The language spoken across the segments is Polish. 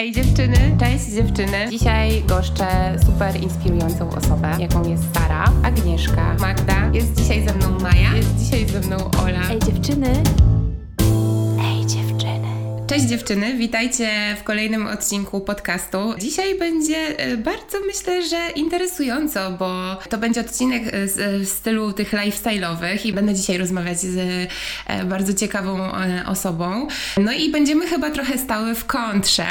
Ej dziewczyny, cześć dziewczyny. Dzisiaj goszczę super inspirującą osobę, jaką jest Sara, Agnieszka, Magda. Jest dzisiaj ze mną Maja, jest dzisiaj ze mną Ola. Ej dziewczyny. Cześć dziewczyny, witajcie w kolejnym odcinku podcastu. Dzisiaj będzie e, bardzo myślę, że interesująco, bo to będzie odcinek e, z, w stylu tych lifestyle'owych i będę dzisiaj rozmawiać z e, bardzo ciekawą osobą. No i będziemy chyba trochę stały w kontrze.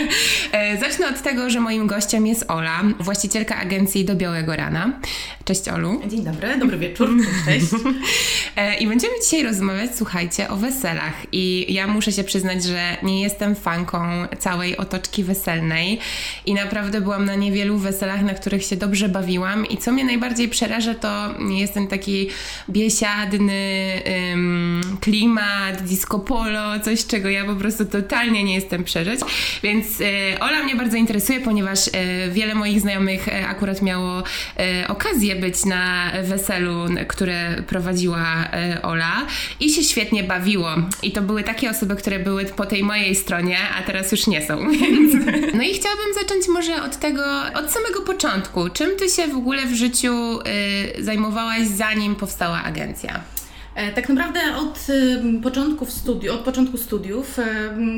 Zacznę od tego, że moim gościem jest Ola, właścicielka agencji Do Białego Rana. Cześć Olu. Dzień dobry, dobry wieczór, cześć. I będziemy dzisiaj rozmawiać, słuchajcie, o weselach. I ja muszę się przyznać, że nie jestem fanką całej otoczki weselnej. I naprawdę byłam na niewielu weselach, na których się dobrze bawiłam. I co mnie najbardziej przeraża, to jest ten taki biesiadny ym, klimat, disco polo, coś czego ja po prostu totalnie nie jestem przeżyć, więc y, Ola mnie bardzo interesuje, ponieważ y, wiele moich znajomych y, akurat miało y, okazję być na weselu, które prowadziła y, Ola. I się świetnie bawiło. I to były takie osoby, które były po tej mojej stronie, a teraz już nie są, więc... No i chciałabym zacząć może od tego, od samego początku. Czym ty się w ogóle w życiu y, zajmowałaś, zanim powstała agencja? E, tak naprawdę od początków studiów, od początku studiów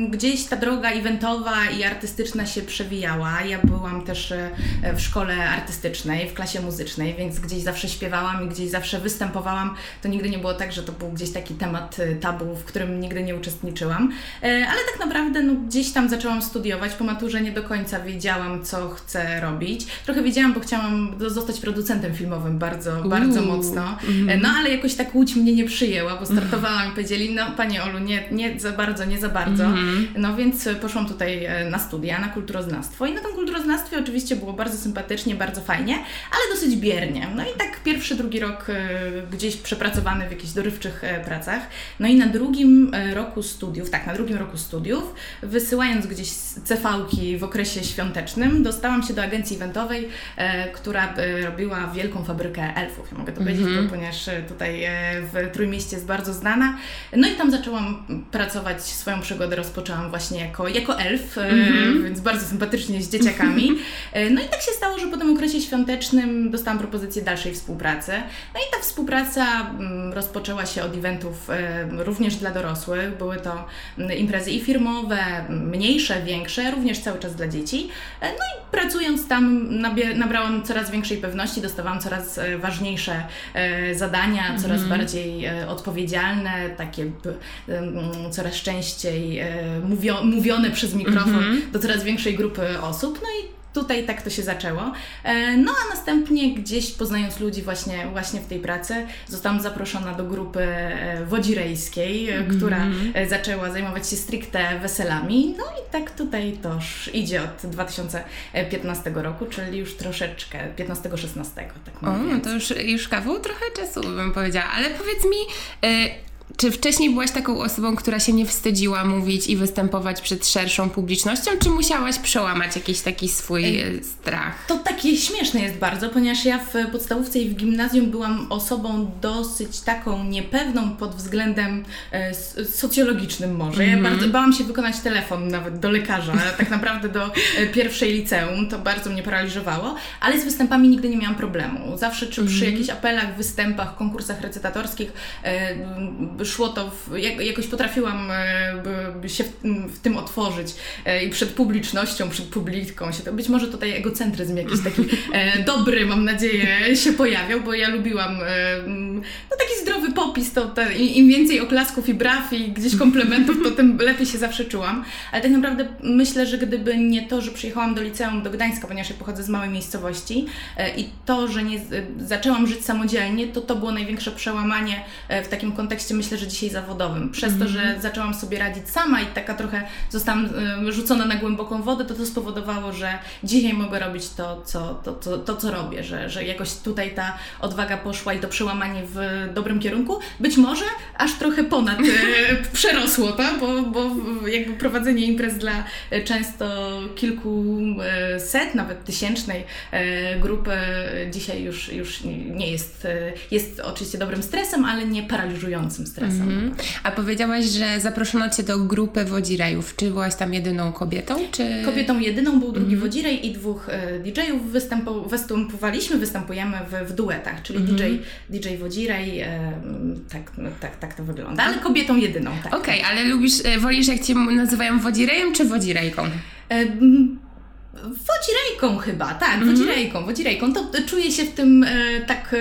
gdzieś ta droga eventowa i artystyczna się przewijała. Ja byłam też e, w szkole artystycznej, w klasie muzycznej, więc gdzieś zawsze śpiewałam i gdzieś zawsze występowałam. To nigdy nie było tak, że to był gdzieś taki temat e, tabu, w którym nigdy nie uczestniczyłam. Ale tak naprawdę no, gdzieś tam zaczęłam studiować. Po maturze nie do końca wiedziałam, co chcę robić. Trochę wiedziałam, bo chciałam zostać producentem filmowym bardzo, bardzo mocno. Mhm. No ale jakoś tak łódź mnie nie przyjęła, bo startowałam i powiedzieli, no Pani Olu, nie, nie za bardzo, nie za bardzo. Mm-hmm. No więc poszłam tutaj e, na studia, na kulturoznawstwo i na tym kulturoznawstwie oczywiście było bardzo sympatycznie, bardzo fajnie, ale dosyć biernie. No i tak pierwszy, drugi rok e, gdzieś przepracowany w jakichś dorywczych e, pracach. No i na drugim roku studiów, tak, na drugim roku studiów, wysyłając gdzieś CV-ki w okresie świątecznym, dostałam się do agencji eventowej, która robiła wielką fabrykę elfów. Ja mogę to powiedzieć, bo, ponieważ tutaj w Trójmieście jest bardzo znana. No i tam zaczęłam pracować, swoją przygodę rozpoczęłam właśnie jako, jako elf, mm-hmm. więc bardzo sympatycznie z dzieciakami. E, no i tak się stało, że po tym okresie świątecznym dostałam propozycję dalszej współpracy. No i ta współpraca mm, rozpoczęła się od eventów e, również dla dorosłych. Były to mm, imprezy i firmowe, mniejsze, większe, również cały czas dla dzieci. No i pracując tam nabrałam coraz większej pewności, dostawałam coraz ważniejsze zadania, coraz mhm. bardziej odpowiedzialne, takie coraz częściej e, mówio, mówione przez mikrofon mm -hmm. do coraz większej grupy osób. No i tutaj tak to się zaczęło. E, no a następnie gdzieś poznając ludzi właśnie, właśnie w tej pracy, zostałam zaproszona do grupy e, wodzirejskiej, mm. która zaczęła zajmować się stricte weselami. No i tak tutaj to już idzie od 2015 roku, czyli już troszeczkę, 15-16, tak O, no to już, już kawał trochę czasu bym powiedziała, ale powiedz mi, czy wcześniej byłaś taką osobą, która się nie wstydziła mówić i występować przed szerszą publicznością, czy musiałaś przełamać jakiś taki swój Ej, strach? To takie śmieszne jest bardzo, ponieważ ja w podstawówce i w gimnazjum byłam osobą dosyć taką niepewną pod względem e, socjologicznym może. Ja mm -hmm. bardzo bałam się wykonać telefon nawet do lekarza, tak naprawdę do e, pierwszej liceum, to bardzo mnie paraliżowało, ale z występami nigdy nie miałam problemu. Zawsze czy przy mm jakichś apelach, występach, konkursach recytatorskich e, szło to, w, jak, jakoś potrafiłam e, się w, tym otworzyć e, i przed publicznością, przed publiką się to, być może tutaj egocentryzm jakiś taki e, dobry, mam nadzieję, się pojawiał, bo ja lubiłam no taki zdrowy popis, to te, im więcej oklasków i braw i gdzieś komplementów, to tym lepiej się zawsze czułam, ale tak naprawdę myślę, że gdyby nie to, że przyjechałam do liceum do Gdańska, ponieważ ja pochodzę z małej miejscowości i to, że nie zaczęłam żyć samodzielnie, to to było największe przełamanie w takim kontekście, myślę, myślę, że dzisiaj zawodowym. Przez mm -hmm. to, że mhm. zaczęłam sobie radzić sama i taka trochę zostałam y, rzucona na głęboką wodę, to to spowodowało, że dzisiaj mogę robić to, co, to, to, to, co robię, że, że jakoś tutaj ta odwaga poszła i to przełamanie w dobrym kierunku. Być może aż trochę ponad y, przerosło, tak? bo, bo jakby prowadzenie imprez dla y, często kilku set, nawet tysięcznej grupy dzisiaj już, już nie jest, jest oczywiście dobrym stresem, ale nie paraliżującym stresem stresem. Mm -hmm. A powiedziałaś, że zaproszono Cię do grupy wodzirejów. Czy byłaś tam jedyną kobietą? Czy... Kobietą jedyną był drugi mm -hmm. wodzirej i dwóch e, DJ-ów. Występu, występowaliśmy, występujemy w, w duetach, czyli mm -hmm. DJ, DJ wodzirej, e, tak, no, tak, tak to wygląda, ale kobietą jedyną. Tak. Okej, okay, ale lubisz, e, wolisz jak Cię nazywają wodzirejem czy wodzirejką? E, Wodzirejką chyba, tak, mm -hmm. wodzirejką, wodzirejką. To, to czuję się w tym e, tak e,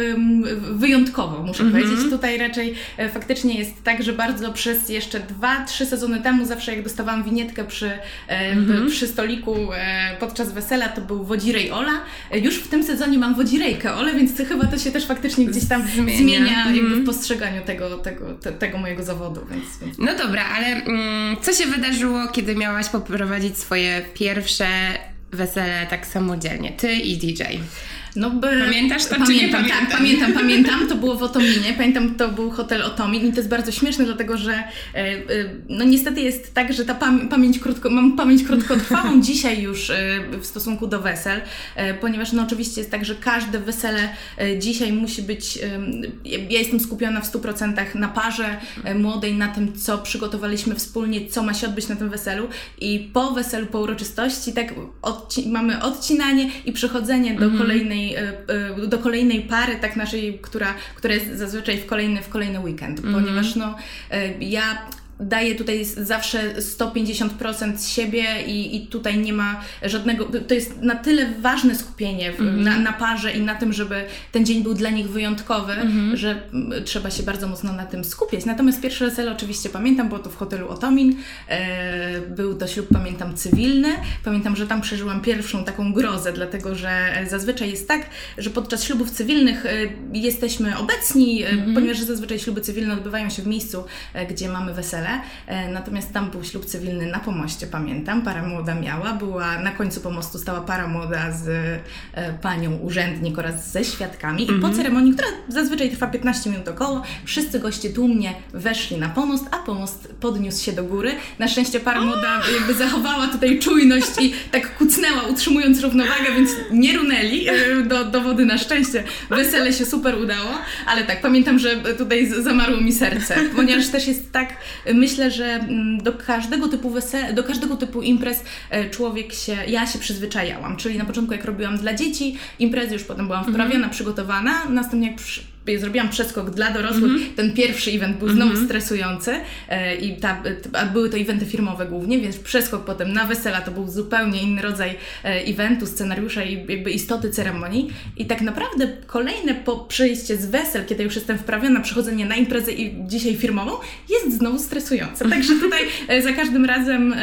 wyjątkowo, muszę mm -hmm. powiedzieć. Tutaj raczej e, faktycznie jest tak, że bardzo przez jeszcze dwa, trzy sezony temu zawsze jak dostawałam winietkę przy, mm -hmm. przy stoliku e, podczas wesela, to był wodzirej Ola. E, już w tym sezonie mam wodzirejkę Ole, więc chyba to się też faktycznie gdzieś tam zmienia, zmienia jakby w mhm. postrzeganiu tego, tego, te, tego mojego zawodu. Więc, więc... No dobra, ale mm, co się wydarzyło, kiedy miałaś poprowadzić swoje pierwsze wesele tak samodzielnie, ty i DJ. No, by, pamiętasz to, pamiętam, czy nie pamiętam? Tak, pamiętam, pamiętam. To było w Otominie. Pamiętam, to był hotel Otomin i to jest bardzo śmieszne, dlatego że e, e, no niestety jest tak, że ta pamięć krótko, mam pamięć krótkotrwałą dzisiaj już e, w stosunku do wesel, ponieważ no oczywiście jest tak, że każde wesele dzisiaj musi być, ja jestem skupiona w 100% na parze młodej, na tym, co przygotowaliśmy wspólnie, co ma się odbyć na tym weselu i po weselu, po uroczystości, tak odci mamy odcinanie i przechodzenie do mhm. Kolejnej E, e, do kolejnej pary, tak naszej, która, która jest zazwyczaj w kolejny, w kolejny weekend, mm -hmm. ponieważ no, e, ja daje tutaj zawsze 150% z siebie i, i tutaj nie ma żadnego, to jest na tyle ważne skupienie w, mm na, na parze i na tym, żeby ten dzień był dla nich wyjątkowy, mm że trzeba się bardzo mocno na tym skupiać. Natomiast pierwsze wesele oczywiście pamiętam, było to w hotelu Otomin, e, był to ślub, pamiętam, cywilny, pamiętam, że tam przeżyłam pierwszą taką grozę, dlatego, że zazwyczaj jest tak, że podczas ślubów cywilnych e, jesteśmy obecni, mm ponieważ zazwyczaj śluby cywilne odbywają się w miejscu, e, gdzie mamy wesele, E, natomiast tam był ślub cywilny na pomoście, pamiętam. Para młoda miała, była na końcu pomostu stała para młoda z e, panią urzędnik oraz ze świadkami. I po mhm. ceremonii, która zazwyczaj trwa 15 minut około, wszyscy goście tłumnie weszli na pomost, a pomost podniósł się do góry. Na szczęście para młoda jakby zachowała tutaj czujność i tak kucnęła, utrzymując równowagę, więc nie runęli e, do, do wody na szczęście. Wesele się super udało, ale tak, pamiętam, że tutaj zamarło mi serce, ponieważ też jest tak myślę, że mm, do każdego typu wesel, do każdego typu imprez e, człowiek się, ja się przyzwyczajałam, czyli na początku jak robiłam dla dzieci imprezy, już potem byłam wprawiona, -hmm. przygotowana, następnie jak przy, zrobiłam przeskok dla dorosłych. Mm -hmm. Ten pierwszy event był znowu mm -hmm. stresujący e, i ta, ta, były to eventy firmowe głównie, więc przeskok potem na wesela to był zupełnie inny rodzaj e, eventu, scenariusza i jakby istoty ceremonii. I tak naprawdę kolejne po przejście z wesel, kiedy już jestem wprawiona, przechodzenie na imprezę i dzisiaj firmową, jest znowu stresujące. Także tutaj e, za każdym razem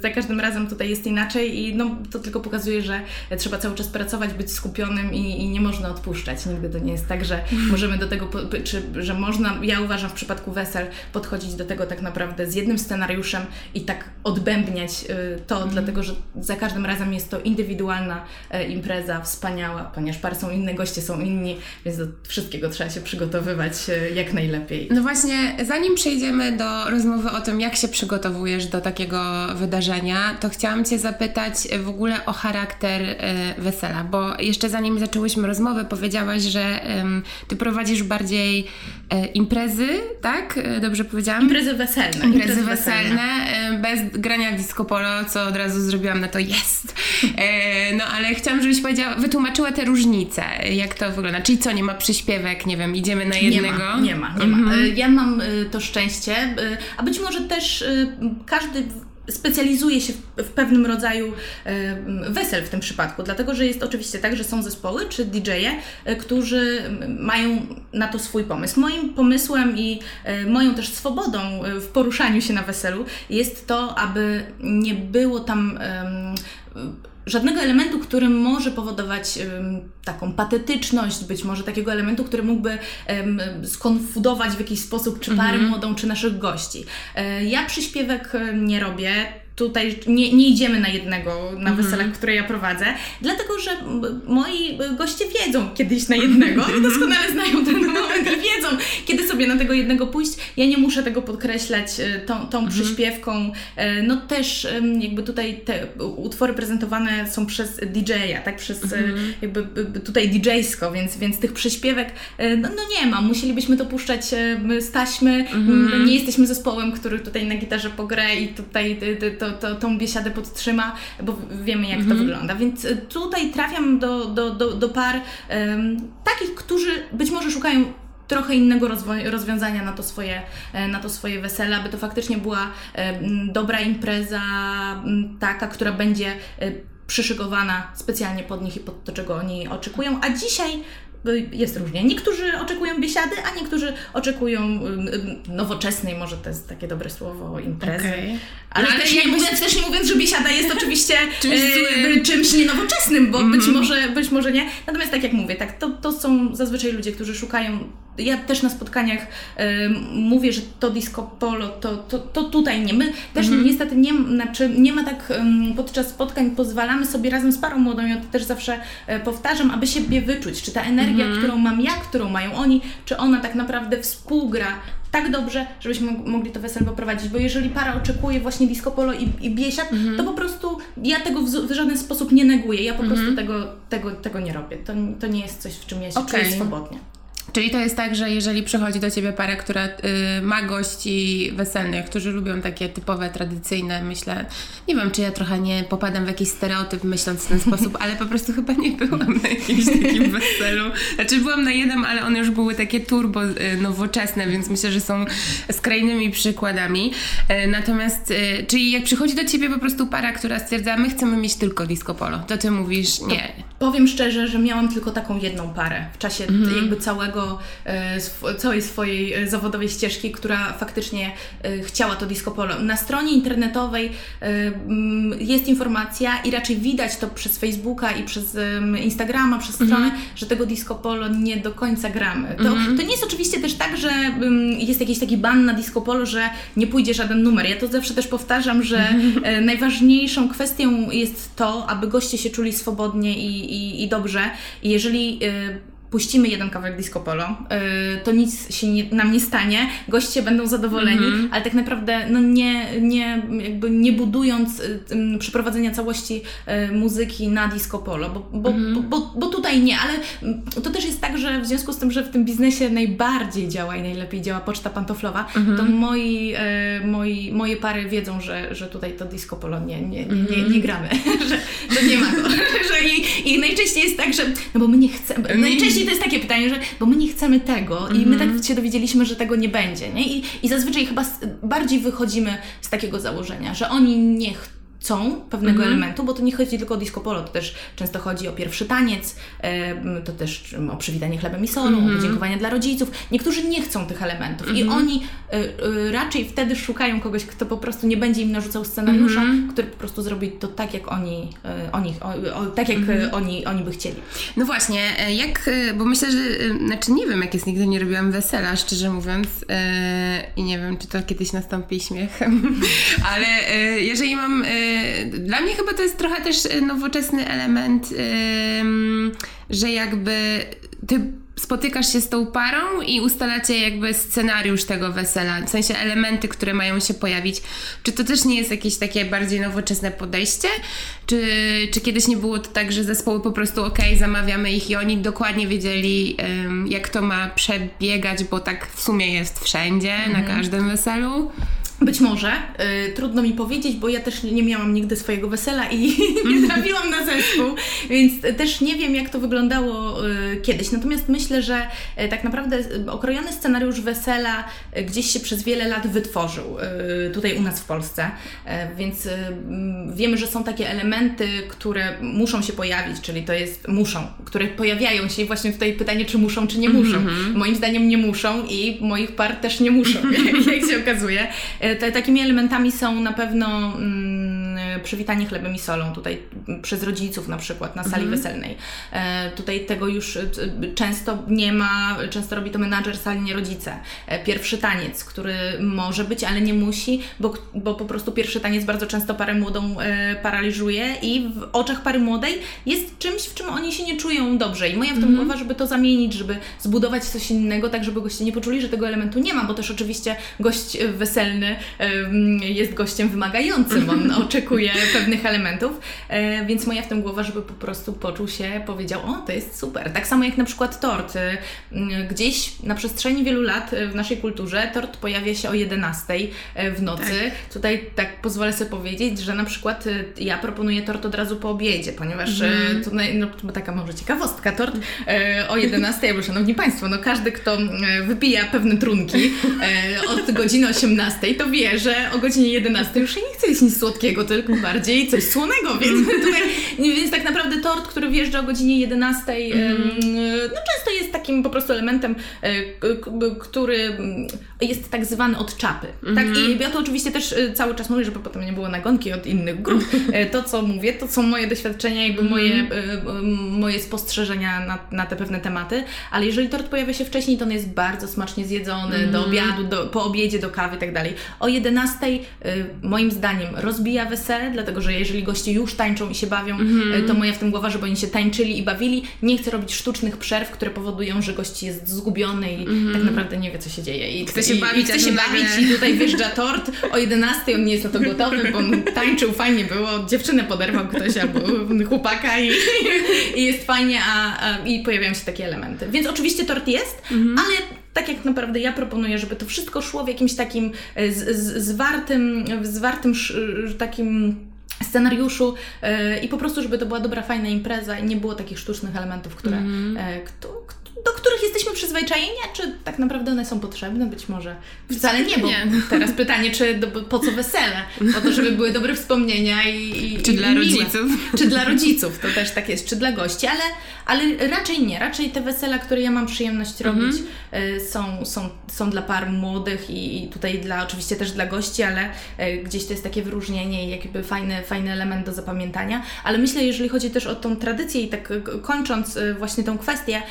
za każdym razem tutaj jest inaczej i no, to tylko pokazuje, że trzeba cały czas pracować, być skupionym i, i nie można odpuszczać. Nigdy to nie jest tak, że możemy do tego, czy że można, ja uważam w przypadku wesel, podchodzić do tego tak naprawdę z jednym scenariuszem i tak odbębniać y, to, mm. dlatego że za każdym razem jest to indywidualna e, impreza, wspaniała, ponieważ par są inne, goście są inni, więc do wszystkiego trzeba się przygotowywać e, jak najlepiej. No właśnie, zanim przejdziemy do rozmowy o tym, jak się przygotowujesz do takiego wydarzenia, to chciałam Cię zapytać w ogóle o charakter e, wesela, bo jeszcze zanim zaczęłyśmy rozmowę, powiedziałaś, że ty prowadzisz bardziej e, imprezy, tak? E, dobrze powiedziałam? Imprezy weselne. Imprezy, imprezy weselne, weselne, bez grania disco polo, co od razu zrobiłam na to jest. E, no ale chciałam, żebyś powiedziała, wytłumaczyła te różnice, jak to wygląda. Czyli co, nie ma przyśpiewek, nie wiem, idziemy na jednego? Nie ma, nie ma. Nie mhm. ma. Ja mam to szczęście, a być może też każdy specjalizuje się w, pewnym rodzaju e, wesel w tym przypadku, dlatego że jest oczywiście tak, że są zespoły czy DJ-e, e, którzy mają na to swój pomysł. Moim pomysłem i e, moją też swobodą w poruszaniu się na weselu jest to, aby nie było tam żadnego elementu, który może powodować um, taką patetyczność, być może takiego elementu, który mógłby um, skonfudować w jakiś sposób czy parę mm -hmm. młodą, czy naszych gości. E, ja przyśpiewek nie robię, tutaj nie, nie idziemy na jednego na weselach, które ja prowadzę, dlatego że moi goście wiedzą kiedyś na jednego i doskonale znają ten moment i wiedzą, kiedy sobie na tego jednego pójść. Ja nie muszę tego podkreślać e, tą, tą przyśpiewką. E, No też jakby tutaj te utwory prezentowane są przez DJ-a, tak? Przez e, jakby tutaj DJ-sko, więc, więc tych przyśpiewek e, no, no nie ma. Musielibyśmy to puszczać e, z taśmy. M, Nie jesteśmy zespołem, który tutaj na gitarze pogra i tutaj ty- to, to, tą biesiadę podtrzyma, bo wiemy jak to wygląda. Więc e, tutaj trafiam do, do, do, do par em, takich, którzy być może szukają trochę innego rozwiązania na to, swoje, e, na to swoje wesele, aby to faktycznie była e, dobra impreza, taka, która będzie e, przyszykowana specjalnie pod nich i pod to, czego oni oczekują. A dzisiaj y, jest różnie. Niektórzy oczekują biesiady, a niektórzy oczekują nowoczesnej, może to jest takie dobre słowo, imprezy. Okej. Ale, No, ale też, nie mówiąc, też nie mówiąc, że biesiada jest oczywiście Czymś e, czymś nienowoczesnym, bo być, może, być może nie. Natomiast tak jak mówię, tak, to, to są zazwyczaj ludzie, którzy szukają. Ja też na spotkaniach e, mówię, że to disco polo, to, to, to tutaj nie. My też niestety nie, znaczy, nie ma tak podczas spotkań pozwalamy sobie razem z parą młodą, ja to też zawsze e, powtarzam, aby siebie wyczuć, czy ta energia, którą mam ja, którą mają oni, czy ona tak naprawdę współgra tak dobrze, żebyśmy mog- mogli to wesele poprowadzić, bo jeżeli para oczekuje właśnie disco polo i, i biesiad, to po prostu ja tego w, w żaden sposób nie neguję, ja po prostu tego, tego, tego nie robię. To, to nie jest coś, w czym ja się Okej. czuję swobodnie. Czyli to jest tak, że jeżeli przychodzi do ciebie para, która y, ma gości weselnych, którzy lubią takie typowe, tradycyjne, myślę, nie wiem, czy ja trochę nie popadam w jakiś stereotyp myśląc w ten sposób, ale po prostu chyba nie byłam na jakimś takim weselu. Znaczy byłam na jednym, ale one już były takie turbo y, nowoczesne, więc myślę, że są skrajnymi przykładami. Y, natomiast, czyli jak przychodzi do ciebie po prostu para, która stwierdza, my chcemy mieć tylko disco polo, to ty mówisz nie. Powiem szczerze, że miałam tylko taką jedną parę w czasie t- jakby całego, e, sw- całej swojej e, zawodowej ścieżki, która faktycznie e, chciała to disco polo. Na stronie internetowej e, mm, jest informacja i raczej widać to przez Facebooka i przez Instagrama, przez stronę, że tego disco polo nie do końca gramy. To, to nie jest oczywiście też tak, że jest jakiś taki ban na disco polo, że nie pójdzie żaden numer. Ja to zawsze też powtarzam, że e, najważniejszą kwestią jest to, aby goście się czuli swobodnie i, i, i dobrze. I jeżeli e, puścimy jeden kawałek disco polo, e, to nic się nie, nam nie stanie, goście będą zadowoleni, ale tak naprawdę no nie, nie, jakby nie budując tym przeprowadzenia całości e, muzyki na disco polo, bo, bo, bo, bo, bo tutaj nie, ale mm, to też jest tak, że w związku z tym, że w tym biznesie najbardziej działa i najlepiej działa poczta pantoflowa, to moi, e, moi, moje pary wiedzą, że, że tutaj to disco polo nie, nie, nie, nie, nie gramy, że, że nie ma go. że i, I najczęściej jest tak, że no bo my nie chcemy, najczęściej to jest takie pytanie, że bo my nie chcemy tego i my tak się dowiedzieliśmy, że tego nie będzie, nie? I, i zazwyczaj chyba bardziej wychodzimy z takiego założenia, że oni nie chcą pewnego elementu, bo to nie chodzi tylko o disco polo, to też często chodzi o pierwszy taniec, to też o przywitanie chlebem i solą, o podziękowania dla rodziców. Niektórzy nie chcą tych elementów i oni y, y, raczej wtedy szukają kogoś, kto po prostu nie będzie im narzucał scenariusza, który po prostu zrobi to tak, jak oni, y, oni o, tak jak oni, oni by chcieli. No właśnie, e, jak, e, bo myślę, że, e, znaczy nie wiem, jak jest, nigdy nie robiłam wesela, szczerze mówiąc, e, i nie wiem, czy to kiedyś nastąpi śmiech, ale e, jeżeli mam, e, dla mnie chyba to jest trochę też e, nowoczesny element, em, że jakby ty spotykasz się z tą parą i ustalacie jakby scenariusz tego wesela, w sensie elementy, które mają się pojawić. Czy to też nie jest jakieś takie bardziej nowoczesne podejście? Czy, czy kiedyś nie było to tak, że zespoły po prostu ok, zamawiamy ich i oni dokładnie wiedzieli, jak to ma przebiegać, bo tak w sumie jest wszędzie, na każdym weselu? Być może. Y, trudno mi powiedzieć, bo ja też nie miałam nigdy swojego wesela i nie trafiłam na zespół, więc też nie wiem, jak to wyglądało y, kiedyś. Natomiast myślę, że y, tak naprawdę okrojony scenariusz wesela y, gdzieś się przez wiele lat wytworzył y, tutaj u nas w Polsce, Y, więc mm, wiemy, że są takie elementy, które muszą się pojawić, czyli to jest muszą, które pojawiają się i właśnie tutaj pytanie, czy muszą, czy nie muszą. Moim zdaniem nie muszą i moich par też nie muszą, jak się okazuje. Takimi elementami są na pewno mm, przywitanie chlebem i solą tutaj przez rodziców na przykład na sali mhm. weselnej. Tutaj tego już często nie ma, często robi to menadżer sali, nie rodzice. Pierwszy taniec, który może być, ale nie musi, bo, bo po prostu pierwszy taniec bardzo często parę młodą paraliżuje i w oczach pary młodej jest czymś, w czym oni się nie czują dobrze. I moja w tym mm. głowa, żeby to zamienić, żeby zbudować coś innego, tak żeby goście nie poczuli, że tego elementu nie ma, bo też oczywiście gość weselny jest gościem wymagającym, on oczekuje pewnych elementów, e, więc moja w tym głowa, żeby po prostu poczuł się, powiedział, o to jest super. Tak samo jak na przykład tort. E, gdzieś na przestrzeni wielu lat w naszej kulturze tort pojawia się o 11 e, w nocy. Tak. Tutaj tak pozwolę sobie powiedzieć, że na przykład ja proponuję tort od razu po obiedzie, ponieważ mm. to, no, taka może ciekawostka, tort o 11, bo szanowni Państwo, no każdy, kto wypija pewne trunki od godziny 18, to wie, że o godzinie 11 już się nie chce jeść nic słodkiego, tylko bardziej coś słonego, więc tutaj, więc tak naprawdę tort, który wjeżdża o godzinie 11, mm. no często jest takim po prostu elementem, e, który jest tak zwany od czapy. Mm. Tak? I ja to oczywiście też e, cały czas mówię, żeby potem nie było nagonki od innych grup. E, to, co mówię, to są moje doświadczenia, jakby mm -hmm. moje, moje spostrzeżenia na, na te pewne tematy, ale jeżeli tort pojawia się wcześniej, to on jest bardzo smacznie zjedzony, mm do mhm. obiadu, do, po obiedzie, do kawy i tak dalej. O 11 moim zdaniem rozbija wesele, dlatego że jeżeli goście już tańczą i się bawią, mm -hmm. to moja w tym głowa, żeby oni się tańczyli i bawili. Nie chcę robić sztucznych przerw, które powodują, że gość jest zgubiony i mm -hmm. tak naprawdę nie wie, co się dzieje. I chce się bawić, i, chce się bawić i tutaj wjeżdża tort o 11, on nie jest na to gotowy, bo on tańczył, fajnie było, dziewczynę poderwał ktoś albo chłopaka i, i jest fajnie, a, a, i pojawiają się takie elementy. Więc oczywiście tort jest, mm -hmm. ale tak jak naprawdę ja proponuję, żeby to wszystko szło w jakimś takim e, z, z, zwartym, zwartym takim scenariuszu yy, i po prostu, żeby to była dobra, fajna impreza i nie było takich sztucznych elementów, które, mm. Do których jesteśmy przyzwyczajeni, czy tak naprawdę one są potrzebne? Być może wcale nie, bo teraz pytanie, czy do, po co wesele? Po to, żeby były dobre wspomnienia i, i Czy dla miłe. rodziców? Czy dla rodziców, to też tak jest, czy dla gości, ale, ale raczej nie. Raczej te wesela, które ja mam przyjemność mhm. robić, y, są, są, są dla par młodych i, i, tutaj dla, oczywiście też dla gości, ale y, gdzieś to jest takie wyróżnienie i jakby fajny, fajny element do zapamiętania. Ale myślę, jeżeli chodzi też o tą tradycję i tak kończąc y, właśnie tą kwestię,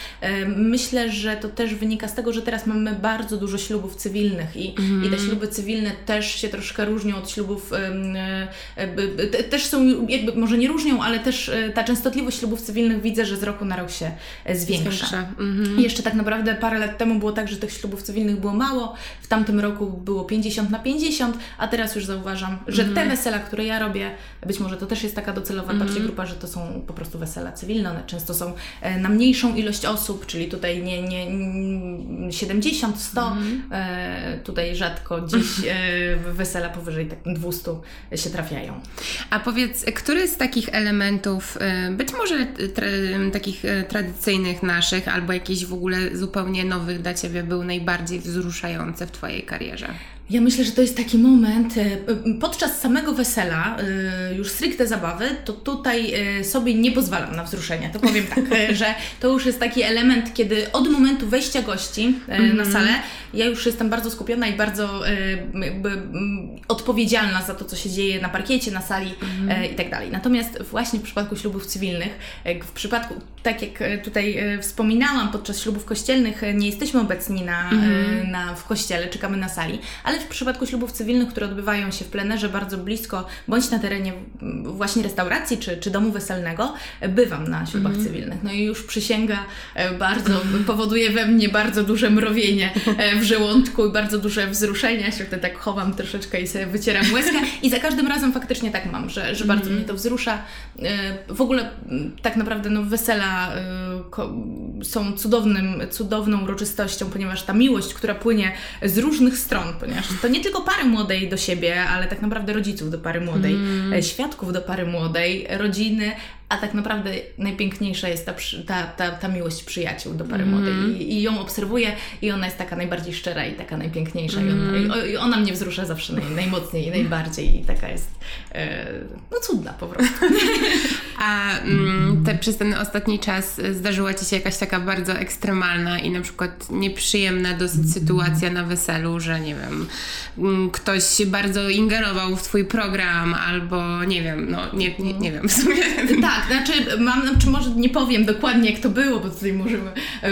myślę, że to też wynika z tego, że teraz mamy bardzo dużo ślubów cywilnych i, mm. i te śluby cywilne też się troszkę różnią od ślubów, e, też są jakby, może nie różnią, ale też e, ta częstotliwość ślubów cywilnych widzę, że z roku na rok się e, zwiększa. Mm. Jeszcze tak naprawdę parę lat temu było tak, że tych ślubów cywilnych było mało, w tamtym roku było 50 na 50, a teraz już zauważam, że mm. te wesela, które ja robię, być może to też jest taka docelowa mm. bardziej grupa, że to są po prostu wesela cywilne, one często są na mniejszą ilość osób, czyli tutaj nie, nie 70, 100, mm. e, tutaj rzadko dziś e, wesela powyżej tak 200 się trafiają. A powiedz, który z takich elementów, e, być może tra, takich e, tradycyjnych naszych, albo jakichś w ogóle zupełnie nowych dla Ciebie był najbardziej wzruszający w Twojej karierze? Ja myślę, że to jest taki moment e, podczas samego wesela, e, już stricte zabawy, to tutaj e, sobie nie pozwalam na wzruszenia. To powiem tak, że to już jest taki element, kiedy od momentu wejścia gości na salę, ja już jestem bardzo skupiona i bardzo jakby odpowiedzialna za to, co się dzieje na parkiecie, na sali mm -hmm. i tak dalej. Natomiast właśnie w przypadku ślubów cywilnych, w przypadku, tak jak tutaj wspominałam, podczas ślubów kościelnych nie jesteśmy obecni na, mm -hmm. na, w kościele, czekamy na sali, ale w przypadku ślubów cywilnych, które odbywają się w plenerze bardzo blisko, bądź na terenie właśnie restauracji czy, czy domu weselnego, bywam na ślubach mm. cywilnych. No i już przysięga e, bardzo powoduje we mnie bardzo duże mrowienie e, w żołądku i bardzo duże wzruszenie. Ja się wtedy tak chowam troszeczkę i sobie wycieram łezkę i za każdym razem faktycznie tak mam, że, że bardzo mm. mnie to wzrusza. E, w ogóle tak naprawdę no, wesela są cudownym, cudowną uroczystością, ponieważ ta miłość, która płynie z różnych stron, ponieważ to nie tylko pary młodej do siebie, ale tak naprawdę rodziców do pary młodej, mm. świadków do pary młodej, rodziny, a tak naprawdę najpiękniejsza jest ta, ta, ta, ta miłość przyjaciół do pary mm. młodej I, I, ją obserwuję i ona jest taka najbardziej szczera i taka najpiękniejsza mm. i, ona, i, ona, mnie wzrusza zawsze naj, najmocniej i najbardziej i taka jest e, no cudna po prostu. A mm, te, przez ten ostatni czas zdarzyła Ci się jakaś taka bardzo ekstremalna i na przykład nieprzyjemna dosyć sytuacja na weselu, że nie wiem, mm, ktoś bardzo ingerował w Twój program albo nie wiem, no nie, nie, nie wiem w sumie. Tak, znaczy mam, czy znaczy może nie powiem dokładnie jak to było, bo tutaj może,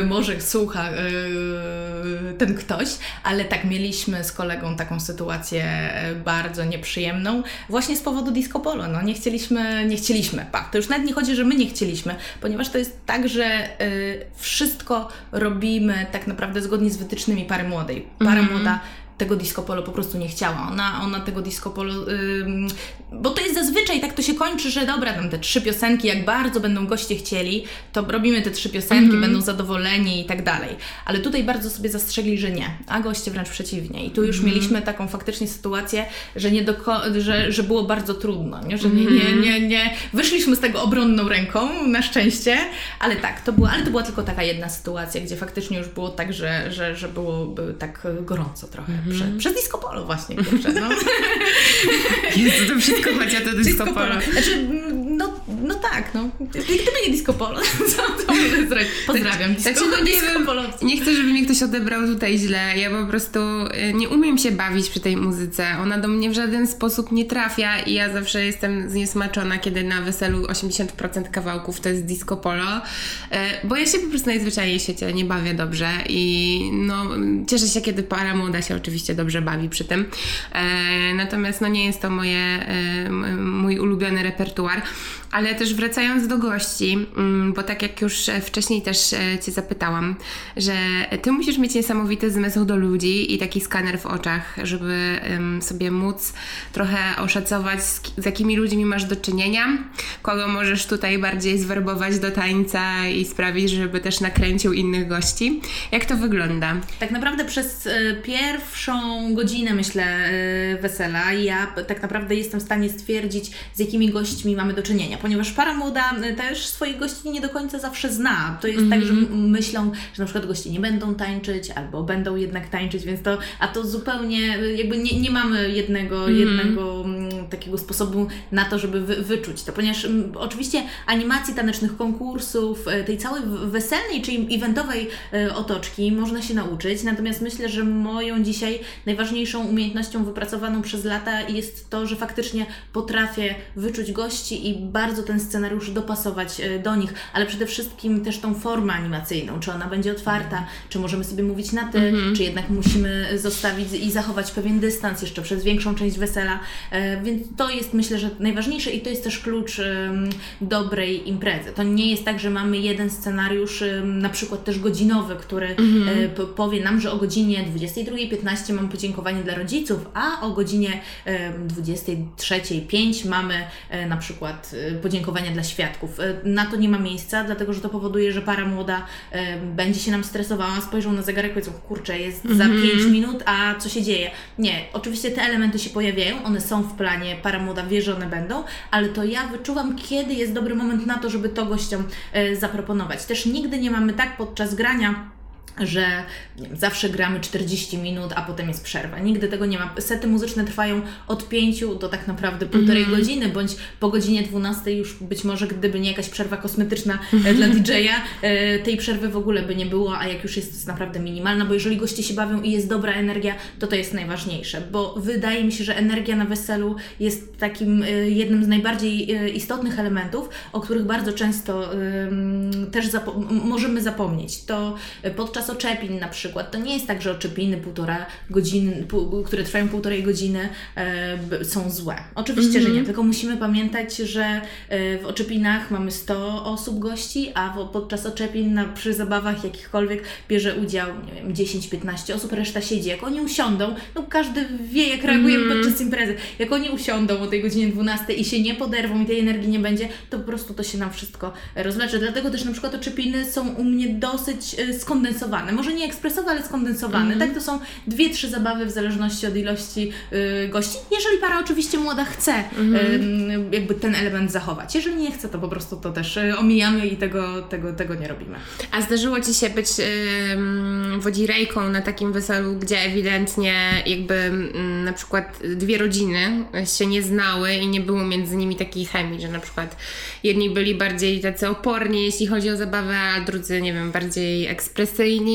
może słucha yy, ten ktoś, ale tak, mieliśmy z kolegą taką sytuację e, bardzo nieprzyjemną, właśnie z powodu disco polo, no nie chcieliśmy, nie chcieliśmy, pa, to już nawet nie chodzi, że my nie chcieliśmy, ponieważ to jest tak, że y, wszystko robimy tak naprawdę zgodnie z wytycznymi pary młodej. Para mm -hmm. młoda tego disco polo po prostu nie chciała. Ona, ona tego disco polo, ym, bo to jest zazwyczaj tak to się kończy, że dobra, tam te trzy piosenki, jak bardzo będą goście chcieli, to robimy te trzy piosenki, mm -hmm. będą zadowoleni i tak dalej. Ale tutaj bardzo sobie zastrzegli, że nie, a goście wręcz przeciwnie. I tu już mm -hmm. mieliśmy taką faktycznie sytuację, że, nie doko- że, że było bardzo trudno, nie? że nie, nie, mhm. nie, nie, wyszliśmy z tego obronną ręką, na szczęście, ale tak, to była, ale to była tylko taka jedna sytuacja, gdzie faktycznie już było tak, że, że, że było tak gorąco trochę. Mm. Prze, przez disco polo właśnie, kurczę, no. Jezu, to wszystko chodzi o to disco polo. Znaczy, no, tak, no. Gdyby nie disco polo, co to mogę zrobić? Pozdrawiam disco, znaczy, no, nie, disco polo. Nie chcę, żeby mnie ktoś odebrał tutaj źle. Ja po prostu y, nie umiem się bawić przy tej muzyce. Ona do mnie w żaden sposób nie trafia i ja zawsze jestem zniesmaczona, kiedy na weselu 80% kawałków to jest disco polo, y, bo ja się po prostu najzwyczajniej w świecie nie bawię dobrze i no, cieszę się, kiedy para młoda się oczywiście dobrze bawi przy tym. E, natomiast no nie jest to moje, mój ulubiony repertuar. Ale też wracając do gości, mm, bo tak jak już wcześniej też e, Cię zapytałam, że Ty musisz mieć niesamowity zmysł do ludzi i taki skaner w oczach, żeby sobie móc trochę oszacować, z jakimi ludźmi masz do czynienia, kogo możesz tutaj bardziej zwerbować do tańca i sprawić, żeby też nakręcił innych gości. Jak to wygląda? Tak naprawdę przez pierwszą godzinę, myślę, wesela, ja tak naprawdę jestem w stanie stwierdzić, z jakimi gośćmi mamy do czynienia, ponieważ para młoda też swoich gości nie do końca zawsze zna. To jest mm -hmm. tak, że mhm. myślą, że na przykład goście nie będą tańczyć, albo będą jednak tańczyć, więc to, a to zupełnie jakby nie, nie mamy jednego, mm -hmm. jednego takiego sposobu na to, żeby wy, wyczuć to, ponieważ oczywiście animacji tanecznych konkursów, e, tej całej weselnej, czyli eventowej e, otoczki można się nauczyć, natomiast myślę, że moją dzisiaj najważniejszą umiejętnością wypracowaną przez lata jest to, że faktycznie potrafię wyczuć gości i bardzo ten scenariusz dopasować e, do nich, ale przede wszystkim też tą formę animacyjną, czy ona będzie otwarta, czy możemy sobie mówić na ty, mhm. czy jednak musimy zostawić i zachować pewien dystans jeszcze przez większą część wesela, więc to jest myślę, że najważniejsze i to jest też klucz dobrej imprezy. To nie jest tak, że mamy jeden scenariusz, na przykład też godzinowy, który mhm. E, powie nam, że o godzinie 22.15 mamy podziękowanie dla rodziców, a o godzinie 23.05 mamy e, na przykład e, podziękowania dla świadków. Na to nie ma miejsca, dlatego że to powoduje, że para młoda będzie się nam stresowała, spojrzą na zegarek i powiedzą, kurczę, jest mhm. za 5 minut, a co się dzieje? Nie, oczywiście te elementy się pojawiają, one są w planie para młoda wie, że one będą, ale to ja wyczuwam, kiedy jest dobry moment na to, żeby to gościom e, zaproponować. Też nigdy nie mamy tak podczas grania, że wiem, zawsze gramy 40 minut, a potem jest przerwa. Nigdy tego nie ma. Sety muzyczne trwają od 5 do tak naprawdę półtorej mm. godziny, bądź po godzinie 12 już być może, gdyby nie jakaś przerwa kosmetyczna e, dla DJ-a, e, tej przerwy w ogóle by nie było, a jak już jest, to jest naprawdę minimalna, bo jeżeli goście się bawią i jest dobra energia, to to jest najważniejsze, bo wydaje mi się, że energia na weselu jest takim e, jednym z najbardziej istotnych elementów, o których bardzo często też zapo możemy zapomnieć. To podczas podczas oczepin na przykład, to nie jest tak, że oczepiny półtora godziny, pół, które trwają półtorej godziny e, są złe. Oczywiście, mm -hmm. że nie, mhm. tylko musimy pamiętać, że e, w oczepinach mamy 100 osób gości, a w, podczas oczepin na, przy zabawach jakichkolwiek bierze udział, nie wiem, 10-15 osób, reszta siedzi. Jak oni usiądą, no każdy wie, jak reagujemy mm podczas imprezy. Jak oni usiądą o tej godzinie 12 i się nie poderwą i tej energii nie będzie, to po prostu to się nam wszystko rozleczy. Dlatego też na przykład oczepiny są u mnie dosyć e, skondensowane skondensowane. Może nie ekspresowe, ale skondensowane. Tak, to są dwie, trzy zabawy w zależności od ilości y, gości. Jeżeli para oczywiście młoda chce y, jakby ten element zachować. Jeżeli nie chce, to po prostu to też y, omijamy i tego, tego, tego nie robimy. A zdarzyło Ci się być ym, wodzirejką na takim weselu, gdzie ewidentnie jakby ym, na przykład dwie rodziny się nie znały i nie było między nimi takiej chemii, że na przykład jedni byli bardziej tacy oporni, jeśli chodzi o zabawę, a drudzy, nie wiem, bardziej ekspresyjni.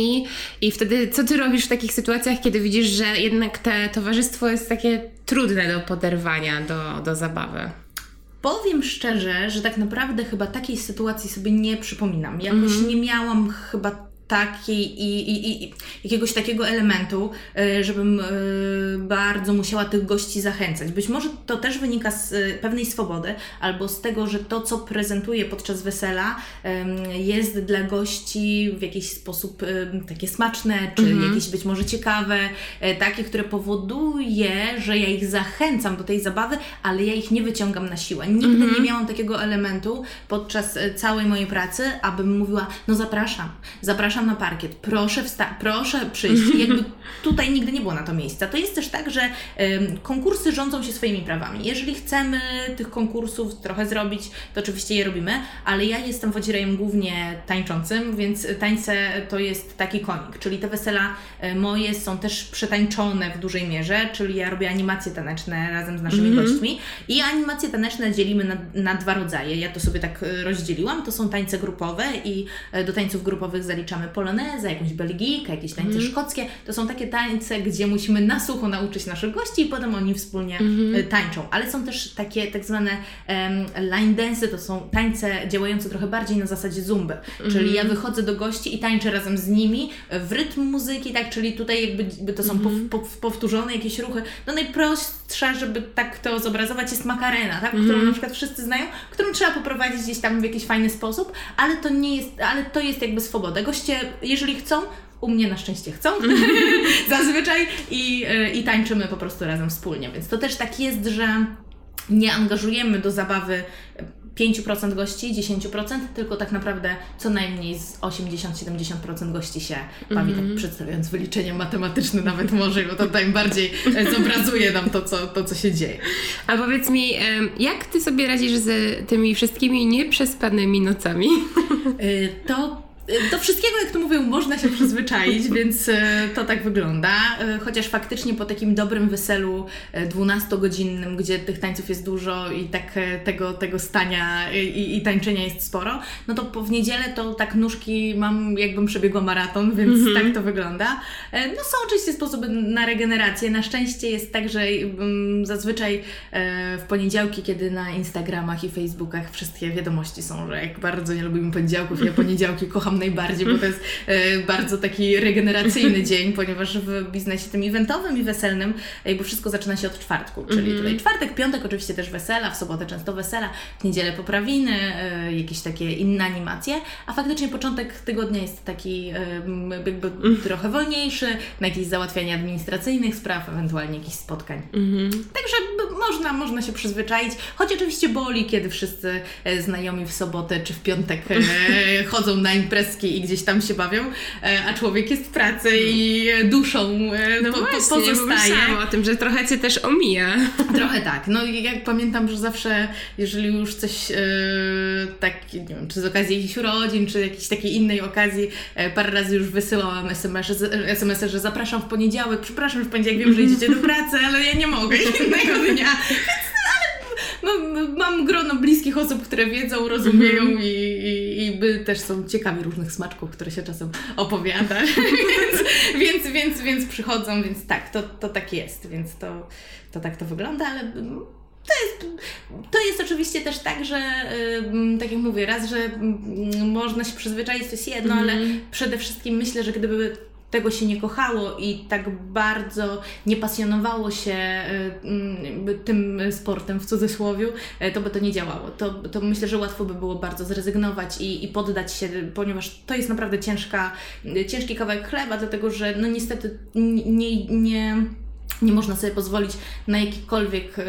I wtedy co Ty robisz w takich sytuacjach, kiedy widzisz, że jednak te towarzystwo jest takie trudne do poderwania do, do zabawy? Powiem szczerze, że tak naprawdę chyba takiej sytuacji sobie nie przypominam. Jakoś nie miałam chyba takiej i, i, i jakiegoś takiego elementu, e, żebym e, bardzo musiała tych gości zachęcać. Być może to też wynika z e, pewnej swobody albo z tego, że to, co prezentuję podczas wesela, jest dla gości w jakiś sposób takie smaczne, czy jakieś być może ciekawe, takie, które powoduje, że ja ich zachęcam do tej zabawy, ale ja ich nie wyciągam na siłę. Nigdy nie miałam takiego elementu podczas całej mojej pracy, abym mówiła, no zapraszam, zapraszam na parkiet, proszę wsta- proszę przyjść. Jakby tutaj nigdy nie było na to miejsca. To jest też tak, że konkursy rządzą się swoimi prawami. Jeżeli chcemy tych konkursów trochę zrobić, to oczywiście je robimy, ale ja jestem wodzirejem głównie tańczącym, więc tańce to jest taki konik, czyli te wesela e, moje są też przetańczone w dużej mierze, czyli ja robię animacje taneczne razem z naszymi gośćmi i animacje taneczne dzielimy na, na dwa rodzaje. Ja to sobie tak e, rozdzieliłam. To są tańce grupowe i e, do tańców grupowych zaliczamy polonezę, jakąś belgijkę, jakieś tańce szkockie. To są takie tańce, gdzie musimy na sucho nauczyć naszych gości i potem oni wspólnie e, tańczą. Ale są też takie tak zwane em, line dance, to są tańce działające trochę bardziej na zasadzie zumby. Czyli ja wychodzę do gości i tańczę razem z nimi w rytm muzyki, tak, czyli tutaj jakby, to są pow, pow, powtórzone jakieś ruchy. No najprostsza, żeby tak to zobrazować jest makarena, tak, którą na przykład wszyscy znają, którą trzeba poprowadzić gdzieś tam w jakiś fajny sposób, ale to nie jest, ale to jest jakby swoboda. Goście, jeżeli chcą, u mnie na szczęście chcą, zazwyczaj, i, y, i tańczymy po prostu razem wspólnie. Więc to też tak jest, że nie angażujemy do zabawy 5% gości, 10%, tylko tak naprawdę co najmniej z 80-70% gości się bawi, tak przedstawiając wyliczenie matematyczne nawet może, bo to najbardziej e, zobrazuje nam to co, to, co się dzieje. A powiedz mi, jak Ty sobie radzisz z tymi wszystkimi nieprzespanymi nocami? Y, To do wszystkiego, jak to mówią, można się przyzwyczaić, więc y, to tak wygląda. Y, Chociaż faktycznie po takim dobrym weselu y, 12-godzinnym, gdzie tych tańców jest dużo i tak tego, tego stania i, i tańczenia jest sporo, no to po- w niedzielę to tak nóżki mam, jakbym przebiegła maraton, więc tak to wygląda. E, No są oczywiście sposoby na regenerację. Na szczęście jest tak, że mm, zazwyczaj e, w poniedziałki, kiedy na Instagramach i Facebookach wszystkie wiadomości są, że jak bardzo nie lubimy poniedziałków, ja poniedziałki kocham najbardziej, bo to jest e, bardzo taki regeneracyjny dzień, ponieważ w biznesie tym eventowym i weselnym jakby wszystko zaczyna się od czwartku, czyli tutaj czwartek, piątek oczywiście też wesela, w sobotę często wesela, w niedzielę poprawiny, e, jakieś takie inne animacje, a faktycznie początek tygodnia jest taki e, jakby trochę wolniejszy, na jakieś załatwianie administracyjnych spraw, ewentualnie jakichś spotkań. Także można, można się przyzwyczaić, choć oczywiście boli, kiedy wszyscy e, znajomi w sobotę czy w piątek e, chodzą na i gdzieś tam się bawią, e, a człowiek jest w pracy i e, duszą e, po, po, bo pozostaje. o tym, że trochę Cię też omija. Trochę tak. No i jak pamiętam, że zawsze, jeżeli już coś e, tak, nie wiem, czy z okazji jakichś urodzin, czy jakiejś takiej innej okazji, e, parę razy już wysyłałam SMS-y, SMS-y, że zapraszam w poniedziałek, przepraszam, że w poniedziałek wiem, że idziecie do pracy, ale ja nie mogę innego dnia. Więc, ale mam, mam grono bliskich osób, które wiedzą, rozumieją i, i, i by też są ciekawi różnych smaczków, które się czasem opowiada. więc, więc, więc, więc przychodzą, więc tak, to, to tak jest, więc to, to tak to wygląda, ale mm, to jest, to jest oczywiście też tak, że tak jak mówię, raz, że ym, można się przyzwyczaić, to jest jedno, ale przede wszystkim myślę, że gdyby tego się nie kochało i tak bardzo nie pasjonowało się y, jakby tym sportem w cudzysłowie, y, to by to nie działało. To, to myślę, że łatwo by było bardzo zrezygnować i, i poddać się, ponieważ to jest naprawdę ciężka, ciężki kawałek chleba, dlatego że no niestety nie, nie nie można sobie pozwolić na jakikolwiek y,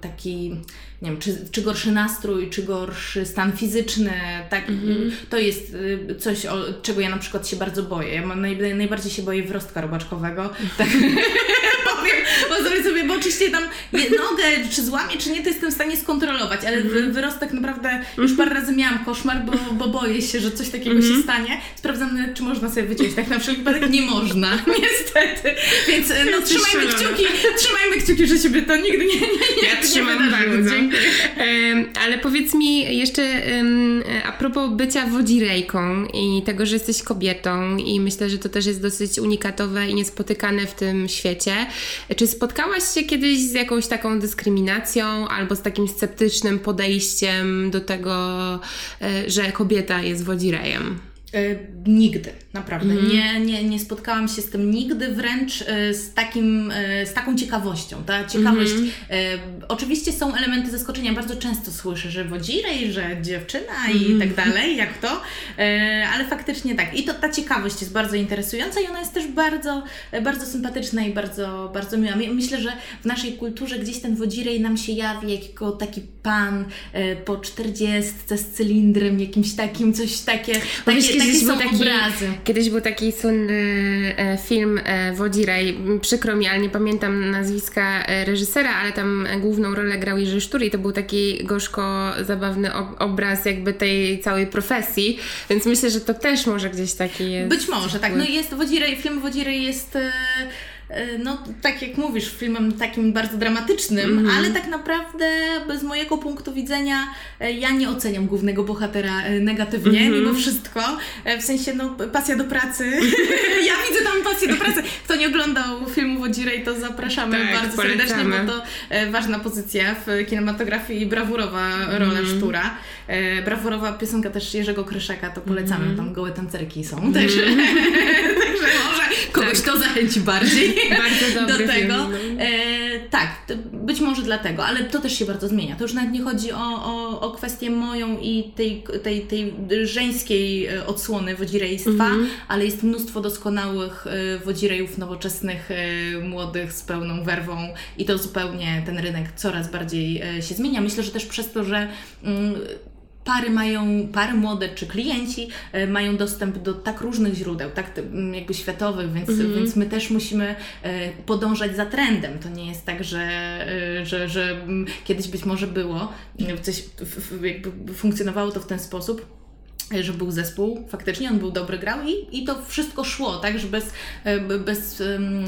taki, nie wiem, czy, czy gorszy nastrój, czy gorszy stan fizyczny. Tak, Mhm. To jest y, coś, o, czego ja na przykład się bardzo boję. Ja naj, najbardziej się boję wrostka robaczkowego. Tak. Powiem, bo sobie, sobie, bo oczywiście tam nogę, czy złamie, czy nie, to jestem w stanie skontrolować, ale wy- wyrostek naprawdę już parę razy miałam koszmar, bo, bo boję się, że coś takiego się stanie. Sprawdzam, nawet, czy można sobie wyciąć. Tak na wszelki wypadek nie można, niestety. Więc e, no, trzymajmy kciuki, trzymajmy kciuki, że się by to nigdy nie, nie, nie, Ja nie trzymam bardzo. Ale powiedz mi jeszcze a propos bycia wodzirejką i tego, że jesteś kobietą i myślę, że to też jest dosyć unikatowe i niespotykane w tym świecie. Czy spotkałaś się kiedyś z jakąś taką dyskryminacją albo z takim sceptycznym podejściem do tego, e, że kobieta jest wodzirejem? E, Nigdy, naprawdę. Nie, nie, nie spotkałam się z tym nigdy, wręcz e, z, takim, e, z taką ciekawością. Ta ciekawość. e, Oczywiście są elementy zaskoczenia. Bardzo często słyszę, że wodzirej, że dziewczyna i tak dalej, jak to. E, Ale faktycznie tak. I to ta ciekawość jest bardzo interesująca i ona jest też bardzo, bardzo sympatyczna i bardzo, bardzo miła. My- Myślę, że w naszej kulturze gdzieś ten wodzirej nam się jawi jako taki pan po czterdziestce z cylindrem, jakimś takim, coś takie. Takie kiedyś był taki, obrazy. Kiedyś był taki słynny e, film e, Wodzirej. Przykro mi, ale nie pamiętam nazwiska e, reżysera, ale tam główną rolę grał Jerzy Sztur i to był taki gorzko zabawny ob- obraz jakby tej całej profesji, więc myślę, że to też może gdzieś taki jest. Być może, tak. No jest Wodzirej, film Wodzirej jest. E, No, tak jak mówisz, filmem takim bardzo dramatycznym, Mhm. ale tak naprawdę z mojego punktu widzenia e, ja nie oceniam głównego bohatera e, negatywnie, Mhm. mimo wszystko. W sensie, no, pasja do pracy. ja widzę tam pasję do pracy. Kto nie oglądał filmu Wodzirej, to zapraszamy Tak, bardzo polecamy. serdecznie, bo to ważna pozycja w kinematografii i brawurowa rola Mhm. Sztura. E, Brawurowa piosenka też Jerzego Kryszaka, to polecamy, Mhm. tam gołe tancerki są, także, także może kogoś to zachęci bardziej do tego. film, no. E, tak, być może dlatego, ale to też się bardzo zmienia. To już nawet nie chodzi o, o, o kwestię moją i tej, tej, tej żeńskiej e, odsłony wodzirejstwa, Mhm. ale jest mnóstwo doskonałych e, wodzirejów nowoczesnych, e, młodych, z pełną werwą i to zupełnie ten rynek coraz bardziej się zmienia. Myślę, że też przez to, że mm, pary mają, pary młode czy klienci e, mają dostęp do tak różnych źródeł, tak mm, jakby światowych, więc, więc my też musimy e, podążać za trendem. To nie jest tak, że, e, że, że mm, kiedyś być może było, mm, coś jakby funkcjonowało to w ten sposób, że był zespół, faktycznie on był dobry, grał i, i to wszystko szło, tak, że bez, e, bez em,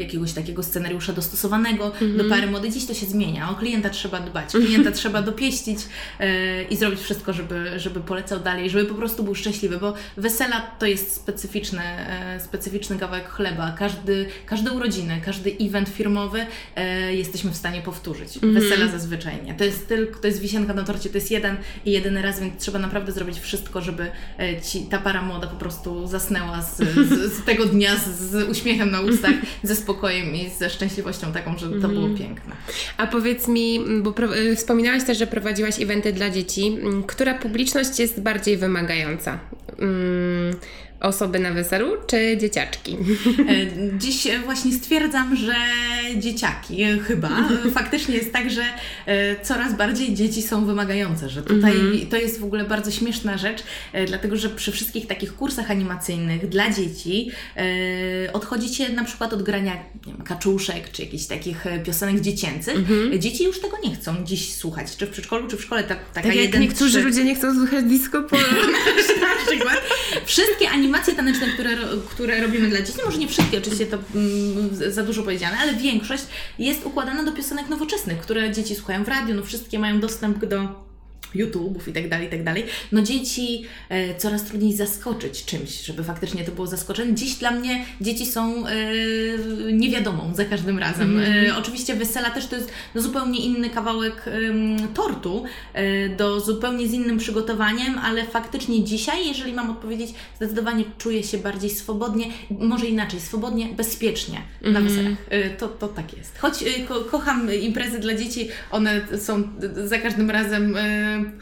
jakiegoś takiego scenariusza dostosowanego do pary młodej. Dziś to się zmienia, o klienta trzeba dbać, klienta trzeba dopieścić e, i zrobić wszystko, żeby, żeby polecał dalej, żeby po prostu był szczęśliwy, bo wesela to jest specyficzny, e, specyficzny kawałek chleba. Każdy, każde urodziny, każdy event firmowy e, jesteśmy w stanie powtórzyć. Wesela zazwyczaj nie. To jest tylko, to jest wisienka na torcie, to jest jeden i jedyny raz, więc trzeba naprawdę zrobić wszystko, żeby e, ci, ta para młoda po prostu zasnęła z, z, z tego dnia z, z uśmiechem na ustach, ze spokojem i ze szczęśliwością taką, że to było piękne. A powiedz mi, bo y, wspominałaś też, że prowadziłaś eventy dla dzieci. Która publiczność jest bardziej wymagająca? Mm, osoby na weselu czy dzieciaczki? E, Dziś właśnie stwierdzam, że dzieciaki e, chyba. Faktycznie jest tak, że e, coraz bardziej dzieci są wymagające, że tutaj to jest w ogóle bardzo śmieszna rzecz, dlatego że przy wszystkich takich kursach animacyjnych dla dzieci odchodzicie na przykład od grania nie wiem, kaczuszek czy jakichś takich piosenek dziecięcych. E, Dzieci już tego nie chcą dziś słuchać, czy w przedszkolu, czy w szkole. Ta, taka Tak jak jeden, niektórzy trzy- ludzie nie chcą słuchać disco polo. na przykład. Wszystkie animacje taneczne, które, które robimy dla dzieci, może nie wszystkie, oczywiście to mm, za dużo powiedziane, ale większość jest układana do piosenek nowoczesnych, które dzieci słuchają w radiu, no wszystkie mają dostęp do YouTube'ów i tak dalej, i tak dalej. No dzieci e, coraz trudniej zaskoczyć czymś, żeby faktycznie to było zaskoczenie. Dziś dla mnie dzieci są e, niewiadomą za każdym razem. E, oczywiście wesela też to jest no, zupełnie inny kawałek tortu, e, do zupełnie z innym przygotowaniem, ale faktycznie dzisiaj, jeżeli mam odpowiedzieć, zdecydowanie czuję się bardziej swobodnie, może inaczej, swobodnie, bezpiecznie na weselach. E, to, to tak jest. Choć e, ko kocham imprezy dla dzieci, one są za każdym razem e,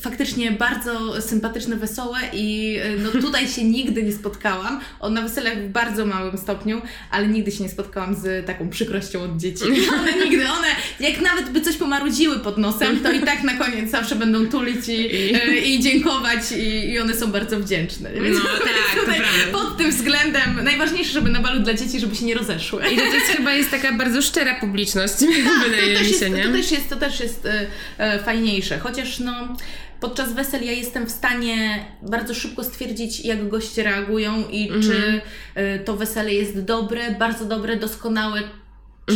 faktycznie bardzo sympatyczne, wesołe i no tutaj się nigdy nie spotkałam. On na weselach w bardzo małym stopniu, ale nigdy się nie spotkałam z taką przykrością od dzieci. One nigdy, one jak nawet by coś pomarudziły pod nosem, to i tak na koniec zawsze będą tulić i, i, i dziękować i, i, one są bardzo wdzięczne. Więc no tak, tutaj pod tym względem najważniejsze, żeby na balu dla dzieci, żeby się nie rozeszły. I to też chyba jest taka bardzo szczera publiczność, tak, wydaje to mi się, jest, nie? To też jest, to też jest e, e, fajniejsze, chociaż no podczas wesel ja jestem w stanie bardzo szybko stwierdzić, jak goście reagują i mm -hmm. czy y, to wesele jest dobre, bardzo dobre, doskonałe,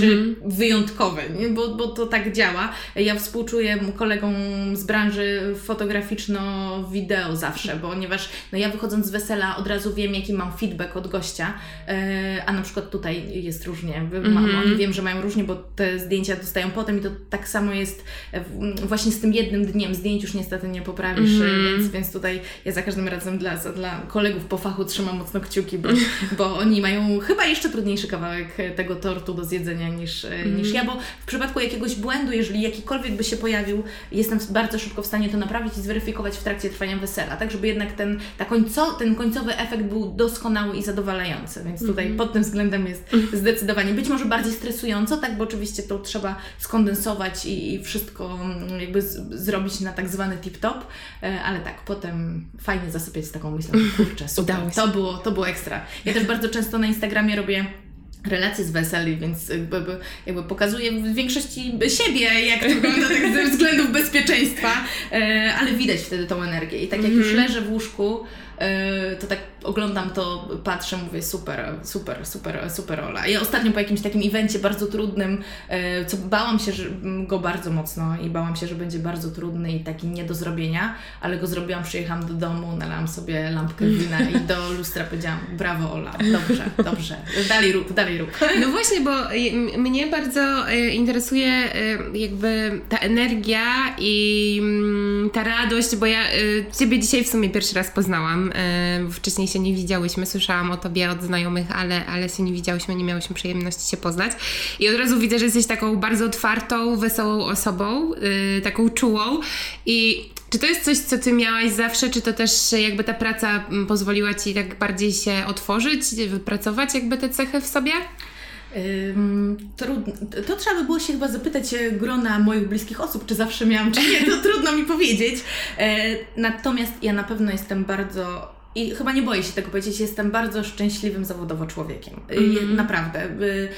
czy mm -hmm. wyjątkowe, nie? Bo, bo to tak działa. Ja współczuję kolegom z branży fotograficzno-wideo zawsze, ponieważ no ja wychodząc z wesela od razu wiem, jaki mam feedback od gościa, e, a na przykład tutaj jest różnie. Mm -hmm. Oni wiem, że mają różnie, bo te zdjęcia dostają potem i to tak samo jest właśnie z tym jednym dniem. Zdjęć już niestety nie poprawisz, mm -hmm. więc, więc tutaj ja za każdym razem dla, dla kolegów po fachu trzymam mocno kciuki, bo, bo oni mają chyba jeszcze trudniejszy kawałek tego tortu do zjedzenia niż, mm. niż ja, bo w przypadku jakiegoś błędu, jeżeli jakikolwiek by się pojawił, jestem bardzo szybko w stanie to naprawić i zweryfikować w trakcie trwania wesela, tak żeby jednak ten, ta końco, ten końcowy efekt był doskonały i zadowalający, więc tutaj mm. pod tym względem jest zdecydowanie, być może bardziej stresująco, tak, bo oczywiście to trzeba skondensować i, i wszystko mm, jakby z, zrobić na tak zwany tip-top, e, ale tak, potem fajnie zasypiać z taką myślą, kurczę, super, to było, to było ekstra. Ja też bardzo często na Instagramie robię relacje z weseli, więc jakby, jakby pokazuje w większości siebie, jak to wygląda tak ze względów bezpieczeństwa, e, ale widać wtedy tą energię. I tak jak już mhm. leżę w łóżku, e, to tak oglądam to, patrzę, mówię super, super, super, super Ola. Ja ostatnio po jakimś takim evencie bardzo trudnym, e, co bałam się że, go bardzo mocno i bałam się, że będzie bardzo trudny i taki nie do zrobienia, ale go zrobiłam, przyjechałam do domu, nalałam sobie lampkę wina i do lustra powiedziałam brawo Ola, dobrze, dobrze, dalej rób, dalej rób. No właśnie, bo mnie bardzo e, interesuje e, jakby ta energia i mm, ta radość, bo ja Ciebie dzisiaj w sumie pierwszy raz poznałam, wcześniej się nie widziałyśmy, słyszałam o tobie od znajomych, ale, ale się nie widziałyśmy, nie miałyśmy przyjemności się poznać. I od razu widzę, że jesteś taką bardzo otwartą, wesołą osobą, yy, taką czułą. I czy to jest coś, co ty miałaś zawsze, czy to też jakby ta praca mm, pozwoliła ci tak bardziej się otworzyć, wypracować jakby te cechy w sobie? Trudno, to trzeba by było się chyba zapytać e, grona moich bliskich osób, czy zawsze miałam, czy nie, to trudno mi powiedzieć. E, natomiast ja na pewno jestem bardzo i chyba nie boję się tego powiedzieć, jestem bardzo szczęśliwym zawodowo człowiekiem. Mm. Naprawdę. Y,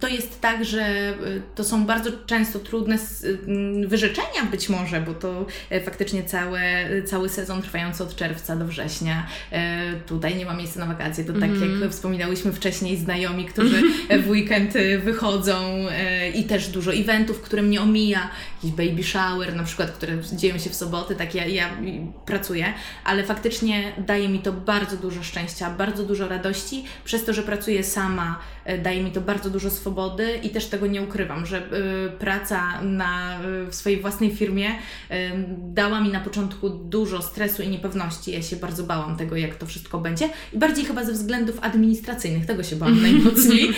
to jest tak, że y, to są bardzo często trudne y, wyrzeczenia być może, bo to e, faktycznie całe, cały sezon trwający od czerwca do września. E, tutaj nie ma miejsca na wakacje. To tak mm. jak wspominałyśmy wcześniej, znajomi, którzy w weekend wychodzą e, i też dużo eventów, które mnie omija. Jakiś baby shower na przykład, które dzieją się w soboty, tak ja, ja pracuję, ale faktycznie daje mi mi to bardzo dużo szczęścia, bardzo dużo radości. Przez to, że pracuję sama, e, daje mi to bardzo dużo swobody i też tego nie ukrywam, że y, praca na, y, w swojej własnej firmie dała mi na początku dużo stresu i niepewności. Ja się bardzo bałam tego, jak to wszystko będzie i bardziej chyba ze względów administracyjnych. Tego się bałam najmocniej,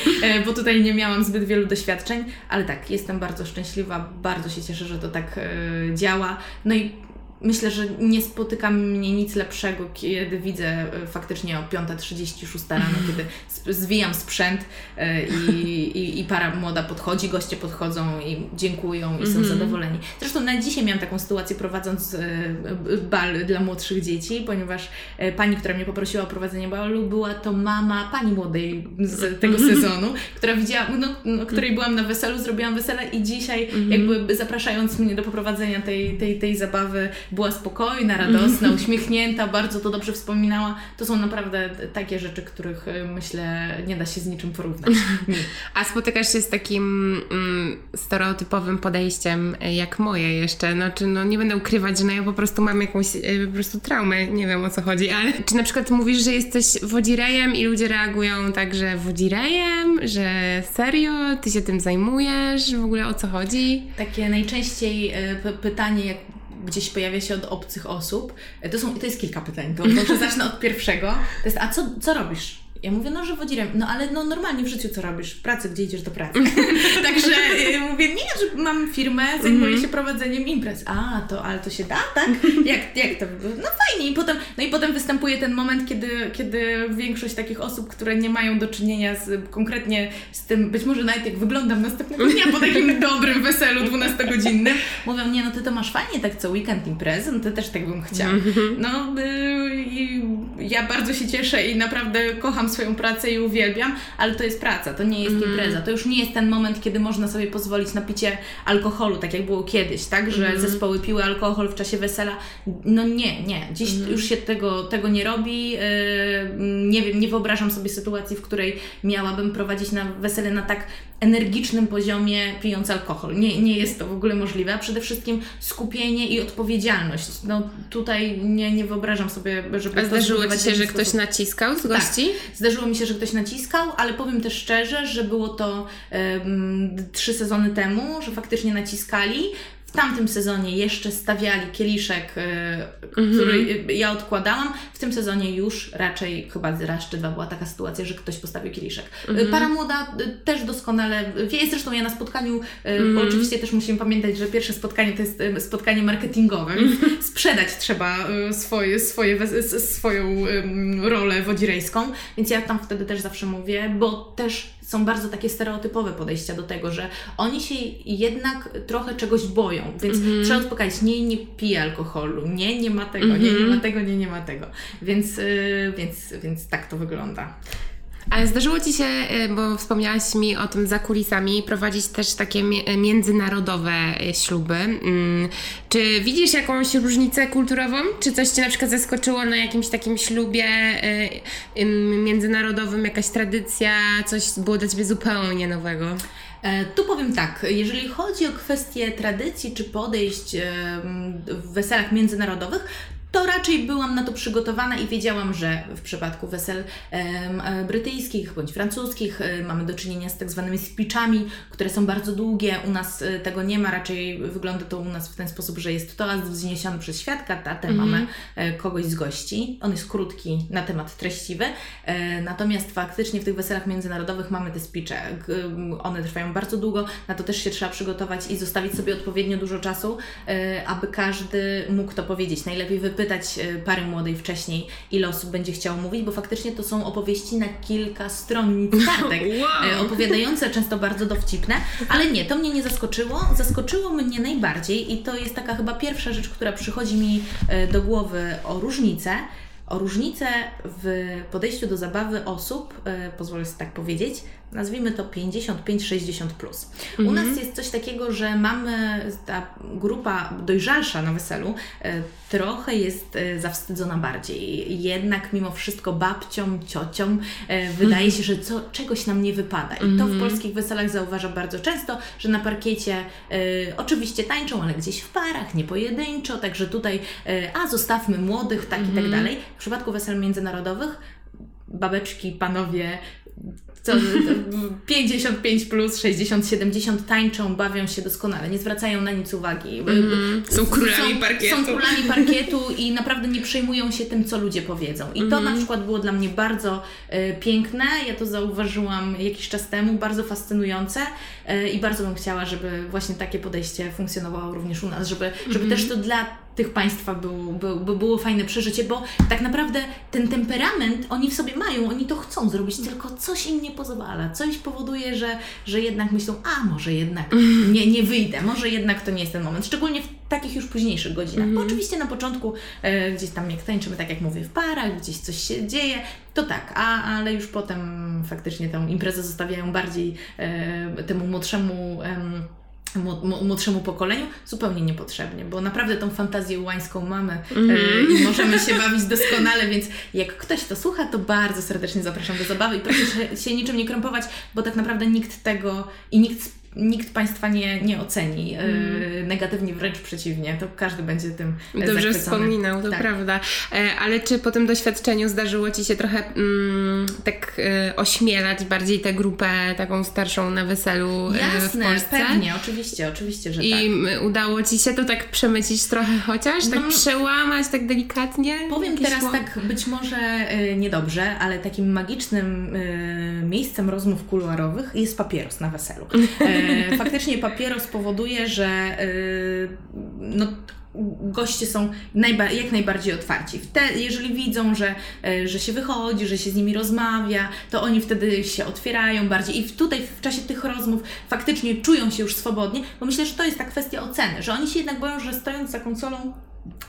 bo tutaj nie miałam zbyt wielu doświadczeń, ale tak, jestem bardzo szczęśliwa, bardzo się cieszę, że to tak działa. No i Myślę, że nie spotyka mnie nic lepszego, kiedy widzę e, faktycznie o 5.36 rano, kiedy zwijam sprzęt e, i, i, i, para młoda podchodzi, goście podchodzą i dziękują i są -hmm. zadowoleni. Zresztą na dzisiaj miałam taką sytuację prowadząc e, bal dla młodszych dzieci, ponieważ pani, która mnie poprosiła o prowadzenie balu, była to mama pani młodej z tego sezonu, która widziała, no, no, której byłam na weselu, zrobiłam wesele i dzisiaj -hmm. jakby zapraszając mnie do poprowadzenia tej, tej, tej zabawy, była spokojna, radosna, uśmiechnięta, bardzo to dobrze wspominała. To są naprawdę takie rzeczy, których y, myślę nie da się z niczym porównać. A spotykasz się z takim mm, stereotypowym podejściem y, jak moje jeszcze? Znaczy, no nie będę ukrywać, że no ja po prostu mam jakąś y, po prostu traumę, nie wiem o co chodzi, ale czy na przykład mówisz, że jesteś wodzirejem i ludzie reagują tak, że wodzirejem, że serio, ty się tym zajmujesz, w ogóle o co chodzi? Takie najczęściej pytanie, jak gdzieś pojawia się od obcych osób. E, to, są, to jest kilka pytań, to może zacznę od pierwszego. To jest, a co, co robisz? Ja mówię, no, że wodzirem. No, ale no normalnie w życiu co robisz? W pracy, gdzie idziesz do pracy? Także y, mówię, nie, że mam firmę, zajmuję Mhm. się prowadzeniem imprez. A, to, ale to się da, tak? Jak, jak to? No fajnie. I potem, no i potem występuje ten moment, kiedy, kiedy większość takich osób, które nie mają do czynienia z, konkretnie z tym, być może nawet jak wyglądam następnego dnia po takim dobrym weselu 12-godzinnym, mówią, nie, no ty to masz fajnie tak co weekend imprezy, no to też tak bym chciała. No y, i ja bardzo się cieszę i naprawdę kocham swoją pracę i uwielbiam, ale to jest praca, to nie jest impreza. To już nie jest ten moment, kiedy można sobie pozwolić na picie alkoholu, tak jak było kiedyś, tak, że zespoły piły alkohol w czasie wesela. No nie, nie. Dziś już się tego, tego nie robi. Yy, nie wiem, nie wyobrażam sobie sytuacji, w której miałabym prowadzić na wesele na tak energicznym poziomie pijąc alkohol. Nie, nie jest to w ogóle możliwe, a przede wszystkim skupienie i odpowiedzialność. No tutaj nie, nie wyobrażam sobie, żeby A zdarzyło Ci się, że ktoś naciskał z gości? Zdarzyło mi się, że ktoś naciskał, ale powiem też szczerze, że było to em, trzy sezony temu, że faktycznie naciskali. W tamtym sezonie jeszcze stawiali kieliszek, e, który e, ja odkładałam. W tym sezonie już raczej chyba raz czy dwa była taka sytuacja, że ktoś postawił kieliszek. E, Para młoda e, też doskonale wie, zresztą ja na spotkaniu, e, bo oczywiście też musimy pamiętać, że pierwsze spotkanie to jest spotkanie marketingowe, więc sprzedać trzeba swoje, swoje, swoją rolę wodzirejską, więc ja tam wtedy też zawsze mówię, bo też są bardzo takie stereotypowe podejścia do tego, że oni się jednak trochę czegoś boją, więc trzeba uspokajać, nie, nie pije alkoholu, nie, nie ma tego, nie, nie ma tego, nie, nie ma tego, więc, y, więc, więc tak to wygląda. Ale zdarzyło Ci się, y, bo wspomniałaś mi o tym za kulisami, prowadzić też takie mi- międzynarodowe y, śluby. Mm, Czy widzisz jakąś różnicę kulturową? Czy coś Cię na przykład zaskoczyło na jakimś takim ślubie międzynarodowym, jakaś tradycja, coś było dla Ciebie zupełnie nowego? E, Tu powiem tak, jeżeli chodzi o kwestie tradycji czy podejść w weselach międzynarodowych, to raczej byłam na to przygotowana i wiedziałam, że w przypadku wesel e, brytyjskich bądź francuskich e, mamy do czynienia z tak zwanymi speechami, które są bardzo długie. U nas e, tego nie ma, raczej wygląda to u nas w ten sposób, że jest toast wzniesiony przez świadka, a ten mamy e, kogoś z gości. On jest krótki, na temat treściwy. Natomiast faktycznie w tych weselach międzynarodowych mamy te speeche. One trwają bardzo długo, na to też się trzeba przygotować i zostawić sobie odpowiednio dużo czasu, aby każdy mógł to powiedzieć. Najlepiej wypytać e, pary młodej wcześniej, ile osób będzie chciało mówić, bo faktycznie to są opowieści na kilka stronnic kartek, Wow. e, opowiadające, często bardzo dowcipne, ale nie, to mnie nie zaskoczyło. Zaskoczyło mnie najbardziej i to jest taka chyba pierwsza rzecz, która przychodzi mi e, do głowy o różnicę, o różnicę w podejściu do zabawy osób, pozwolę sobie tak powiedzieć, nazwijmy to 55-60. Plus. U nas jest coś takiego, że mamy ta grupa dojrzalsza na weselu, e, trochę jest e, zawstydzona bardziej. Jednak mimo wszystko babciom, ciociom e, wydaje się, że co, czegoś nam nie wypada. I to w polskich weselach zauważam bardzo często, że na parkiecie oczywiście tańczą, ale gdzieś w parach, nie pojedynczo, także tutaj, a zostawmy młodych, tak i tak dalej. W przypadku wesel międzynarodowych babeczki, panowie, co, 55 plus, 60, 70 tańczą, bawią się doskonale, nie zwracają na nic uwagi. Są królami parkietu. Są królami parkietu i naprawdę nie przejmują się tym, co ludzie powiedzą. I to na przykład było dla mnie bardzo e, piękne. Ja to zauważyłam jakiś czas temu, bardzo fascynujące e, i bardzo bym chciała, żeby właśnie takie podejście funkcjonowało również u nas, żeby, żeby też to dla tych państwa był, był, by było fajne przeżycie, bo tak naprawdę ten temperament oni w sobie mają, oni to chcą zrobić, tylko coś im nie pozwala, coś powoduje, że, że jednak myślą, a może jednak nie, nie wyjdę, może jednak to nie jest ten moment, szczególnie w takich już późniejszych godzinach, bo oczywiście na początku e, gdzieś tam jak tańczymy, tak jak mówię, w parach, gdzieś coś się dzieje, to tak, a, ale już potem faktycznie tę imprezę zostawiają bardziej e, temu młodszemu em, młod- mł- młodszemu pokoleniu zupełnie niepotrzebnie, bo naprawdę tą fantazję łańską mamy e, i możemy się bawić doskonale, więc jak ktoś to słucha, to bardzo serdecznie zapraszam do zabawy i proszę się, niczym nie krępować, bo tak naprawdę nikt tego i nikt nikt Państwa nie, nie oceni mm. negatywnie, wręcz przeciwnie, to każdy będzie tym Dobrze zachwycony. wspominał, to tak. prawda. Ale czy po tym doświadczeniu zdarzyło Ci się trochę mm, tak ośmielać bardziej tę grupę taką starszą na weselu Jasne, w Polsce? pewnie, oczywiście, oczywiście, że I tak. I udało Ci się to tak przemycić trochę chociaż? Tak no, przełamać tak delikatnie? Powiem teraz tak być może niedobrze, ale takim magicznym miejscem rozmów kuluarowych jest papieros na weselu. Y, faktycznie papieros powoduje, że y, no, goście są najba jak najbardziej otwarci. Jeżeli widzą, że, e, że się wychodzi, że się z nimi rozmawia, to oni wtedy się otwierają bardziej i tutaj w czasie tych rozmów faktycznie czują się już swobodnie, bo myślę, że to jest ta kwestia oceny, że oni się jednak boją, że stojąc za konsolą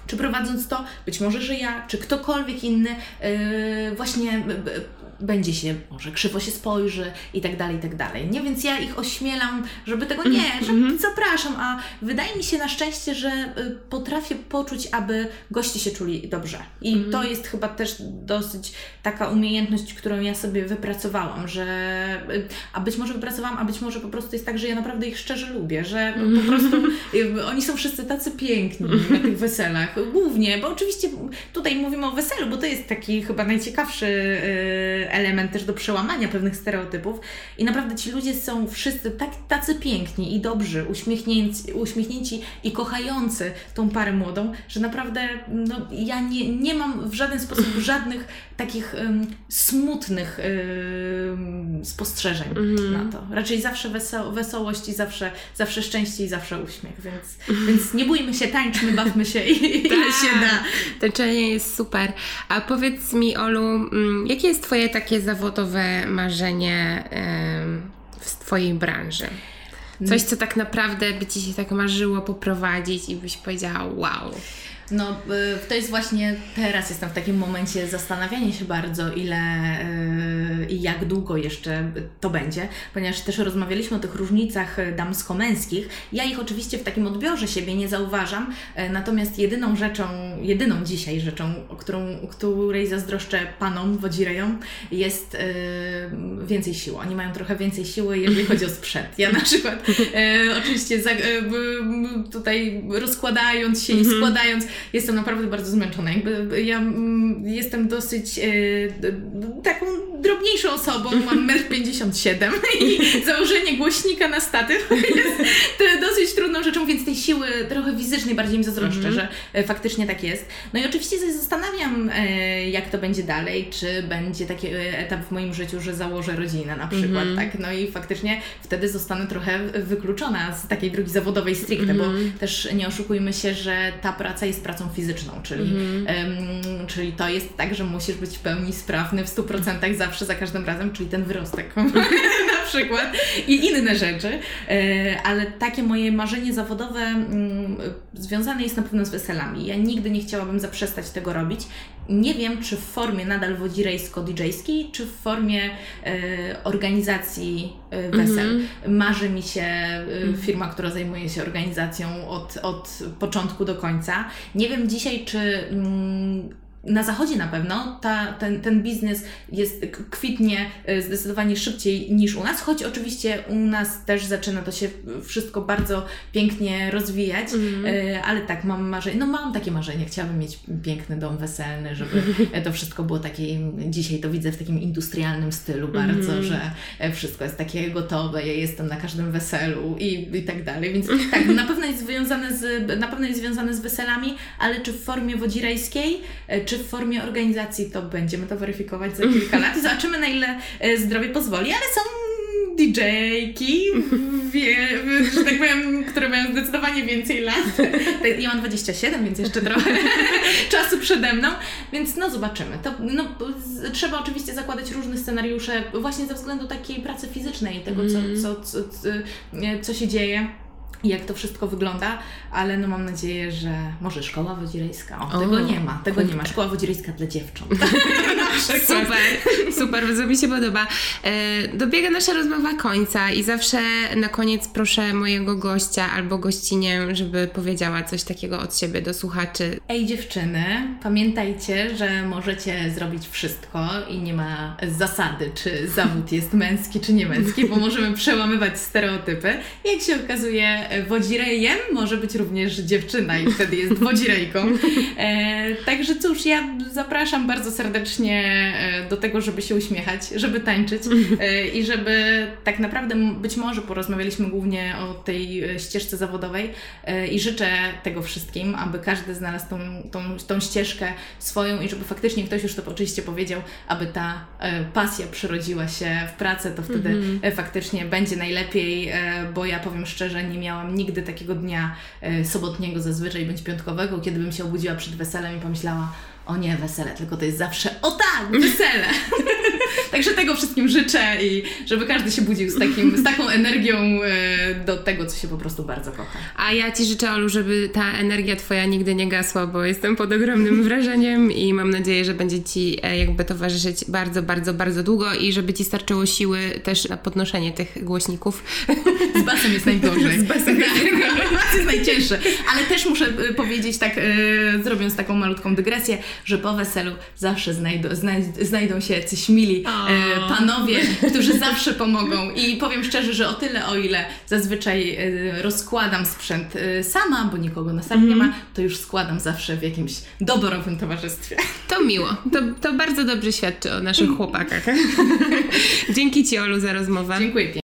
czy prowadząc to, być może, że ja, czy ktokolwiek inny yy, właśnie będzie się, może krzywo się spojrzy i tak dalej, i tak dalej. Nie, więc ja ich ośmielam, żeby tego nie, że mhm. zapraszam, a wydaje mi się na szczęście, że y, potrafię poczuć, aby goście się czuli dobrze. I mhm. to jest chyba też dosyć taka umiejętność, którą ja sobie wypracowałam, że y, a być może wypracowałam, a być może po prostu jest tak, że ja naprawdę ich szczerze lubię, że po mhm. prostu y, oni są wszyscy tacy piękni na tych weselach. Głównie, bo oczywiście tutaj mówimy o weselu, bo to jest taki chyba najciekawszy element też do przełamania pewnych stereotypów. I naprawdę ci ludzie są wszyscy tak, tacy piękni i dobrzy, uśmiechnięci, uśmiechnięci i kochający tą parę młodą, że naprawdę no, ja nie, nie mam w żaden sposób żadnych takich um, smutnych um, spostrzeżeń mm. na to. Raczej zawsze weso wesołość i zawsze, zawsze szczęście i zawsze uśmiech, więc, więc nie bójmy się, tańczmy, bawmy się i ile się da. Tańczenie jest super. A powiedz mi, Olu, mm, jakie jest Twoje takie zawodowe marzenie w Twojej branży? Coś, co tak naprawdę by Ci się tak marzyło poprowadzić i byś powiedziała wow. No, y, to jest właśnie teraz jestem w takim momencie zastanawiania się bardzo, ile y, i jak długo jeszcze to będzie, ponieważ też rozmawialiśmy o tych różnicach damsko-męskich. Ja ich oczywiście w takim odbiorze siebie nie zauważam, y, natomiast jedyną rzeczą, jedyną dzisiaj rzeczą, którą, której zazdroszczę panom, wodzirejom, jest więcej siły. Oni mają trochę więcej siły, jeżeli chodzi o sprzęt. Ja na przykład oczywiście tutaj rozkładając się i mhm. składając jestem naprawdę bardzo zmęczona. Jakby ja mm, jestem dosyć e, taką drobniejszą osobą, mam 1,57 m i założenie głośnika na statyw jest dosyć trudną rzeczą, więc tej siły trochę fizycznej bardziej mi zazdroszczę, mm -hmm. że e, faktycznie tak jest. No i oczywiście się zastanawiam, e, jak to będzie dalej, czy będzie taki etap w moim życiu, że założę rodzinę na przykład, mm -hmm. tak? No i faktycznie wtedy zostanę trochę wykluczona z takiej drogi zawodowej stricte, mm -hmm. bo mhm. też nie oszukujmy się, że ta praca jest pracą fizyczną, czyli, um, czyli to jest tak, że musisz być w pełni sprawny w 100% zawsze, za każdym razem, czyli ten wyrostek na przykład i inne rzeczy, e, ale takie moje marzenie zawodowe mm, związane jest na pewno z weselami. Ja nigdy nie chciałabym zaprzestać tego robić. Nie wiem, czy w formie nadal wodzirejsko-djskiej, czy w formie e, organizacji e, wesel. Mm -hmm. Marzy mi się mhm. firma, która zajmuje się organizacją od, od początku do końca. Nie wiem dzisiaj, czy mm, na zachodzie na pewno ta, ten, ten biznes jest kwitnie e, zdecydowanie szybciej niż u nas, choć oczywiście u nas też zaczyna to się wszystko bardzo pięknie rozwijać, mm. ale tak, mam marzenie, no mam takie marzenie, chciałabym mieć piękny dom weselny, żeby to wszystko było takie, dzisiaj to widzę w takim industrialnym stylu bardzo, mm. że e, wszystko jest takie gotowe, ja jestem na każdym weselu i, i tak dalej, więc tak, na pewno jest związane z, na pewno jest związane z weselami, ale czy w formie wodzirejskiej, czy w formie organizacji, to będziemy to weryfikować za kilka lat. Zobaczymy, na ile e, zdrowie pozwoli, ale są DJ-ki, wie, że tak powiem, które mają zdecydowanie więcej lat. Ja mam 27, więc jeszcze trochę czasu przede mną, więc no zobaczymy. To, no, trzeba oczywiście zakładać różne scenariusze właśnie ze względu takiej pracy fizycznej, tego co, mm. co, co, co, co się dzieje jak to wszystko wygląda, ale no mam nadzieję, że może szkoła wodzirejska. O, O, tego nie ma, tego nie ma. kurde. Szkoła wodzirejska dla dziewcząt. Super, super, bardzo mi się podoba. E, dobiega nasza rozmowa końca i zawsze na koniec proszę mojego gościa albo gościnię, żeby powiedziała coś takiego od siebie do słuchaczy. Ej dziewczyny, pamiętajcie, że możecie zrobić wszystko i nie ma zasady, czy zawód jest męski, czy nie męski, bo możemy przełamywać stereotypy. Jak się okazuje, wodzirejem może być również dziewczyna i wtedy jest wodzirejką. E, także cóż, ja zapraszam bardzo serdecznie e, do tego, żeby się uśmiechać, żeby tańczyć e, i żeby tak naprawdę być może porozmawialiśmy głównie o tej e, ścieżce zawodowej e, i życzę tego wszystkim, aby każdy znalazł tą, tą, tą ścieżkę swoją i żeby faktycznie ktoś już to oczywiście powiedział, aby ta e, pasja przyrodziła się w pracę, to wtedy e, faktycznie będzie najlepiej, e, bo ja powiem szczerze, nie miałam nigdy takiego dnia e, sobotniego zazwyczaj bądź piątkowego, kiedy bym się obudziła przed weselem i pomyślała, o nie, wesele, tylko to jest zawsze, o tak, wesele. Także tego wszystkim życzę i żeby każdy się budził z, takim, z taką energią e, do tego, co się po prostu bardzo kocha. A ja Ci życzę, Olu, żeby ta energia Twoja nigdy nie gasła, bo jestem pod ogromnym wrażeniem i mam nadzieję, że będzie Ci e, jakby towarzyszyć bardzo, bardzo, bardzo długo i żeby Ci starczyło siły też na podnoszenie tych głośników. Z basem jest najgorzej. Z basem jest Tak, jest najcięższy. Ale też muszę y, powiedzieć tak, zrobiąc taką malutką dygresję, że po weselu zawsze znajdą, znaj, znajdą się jacyś mili panowie, którzy zawsze pomogą. I powiem szczerze, że o tyle, o ile zazwyczaj y, rozkładam sprzęt y, sama, bo nikogo na sali nie ma, to już składam zawsze w jakimś doborowym towarzystwie. To miło. To, to bardzo dobrze świadczy o naszych chłopakach. Dzięki Ci, Olu, za rozmowę. Dziękuję.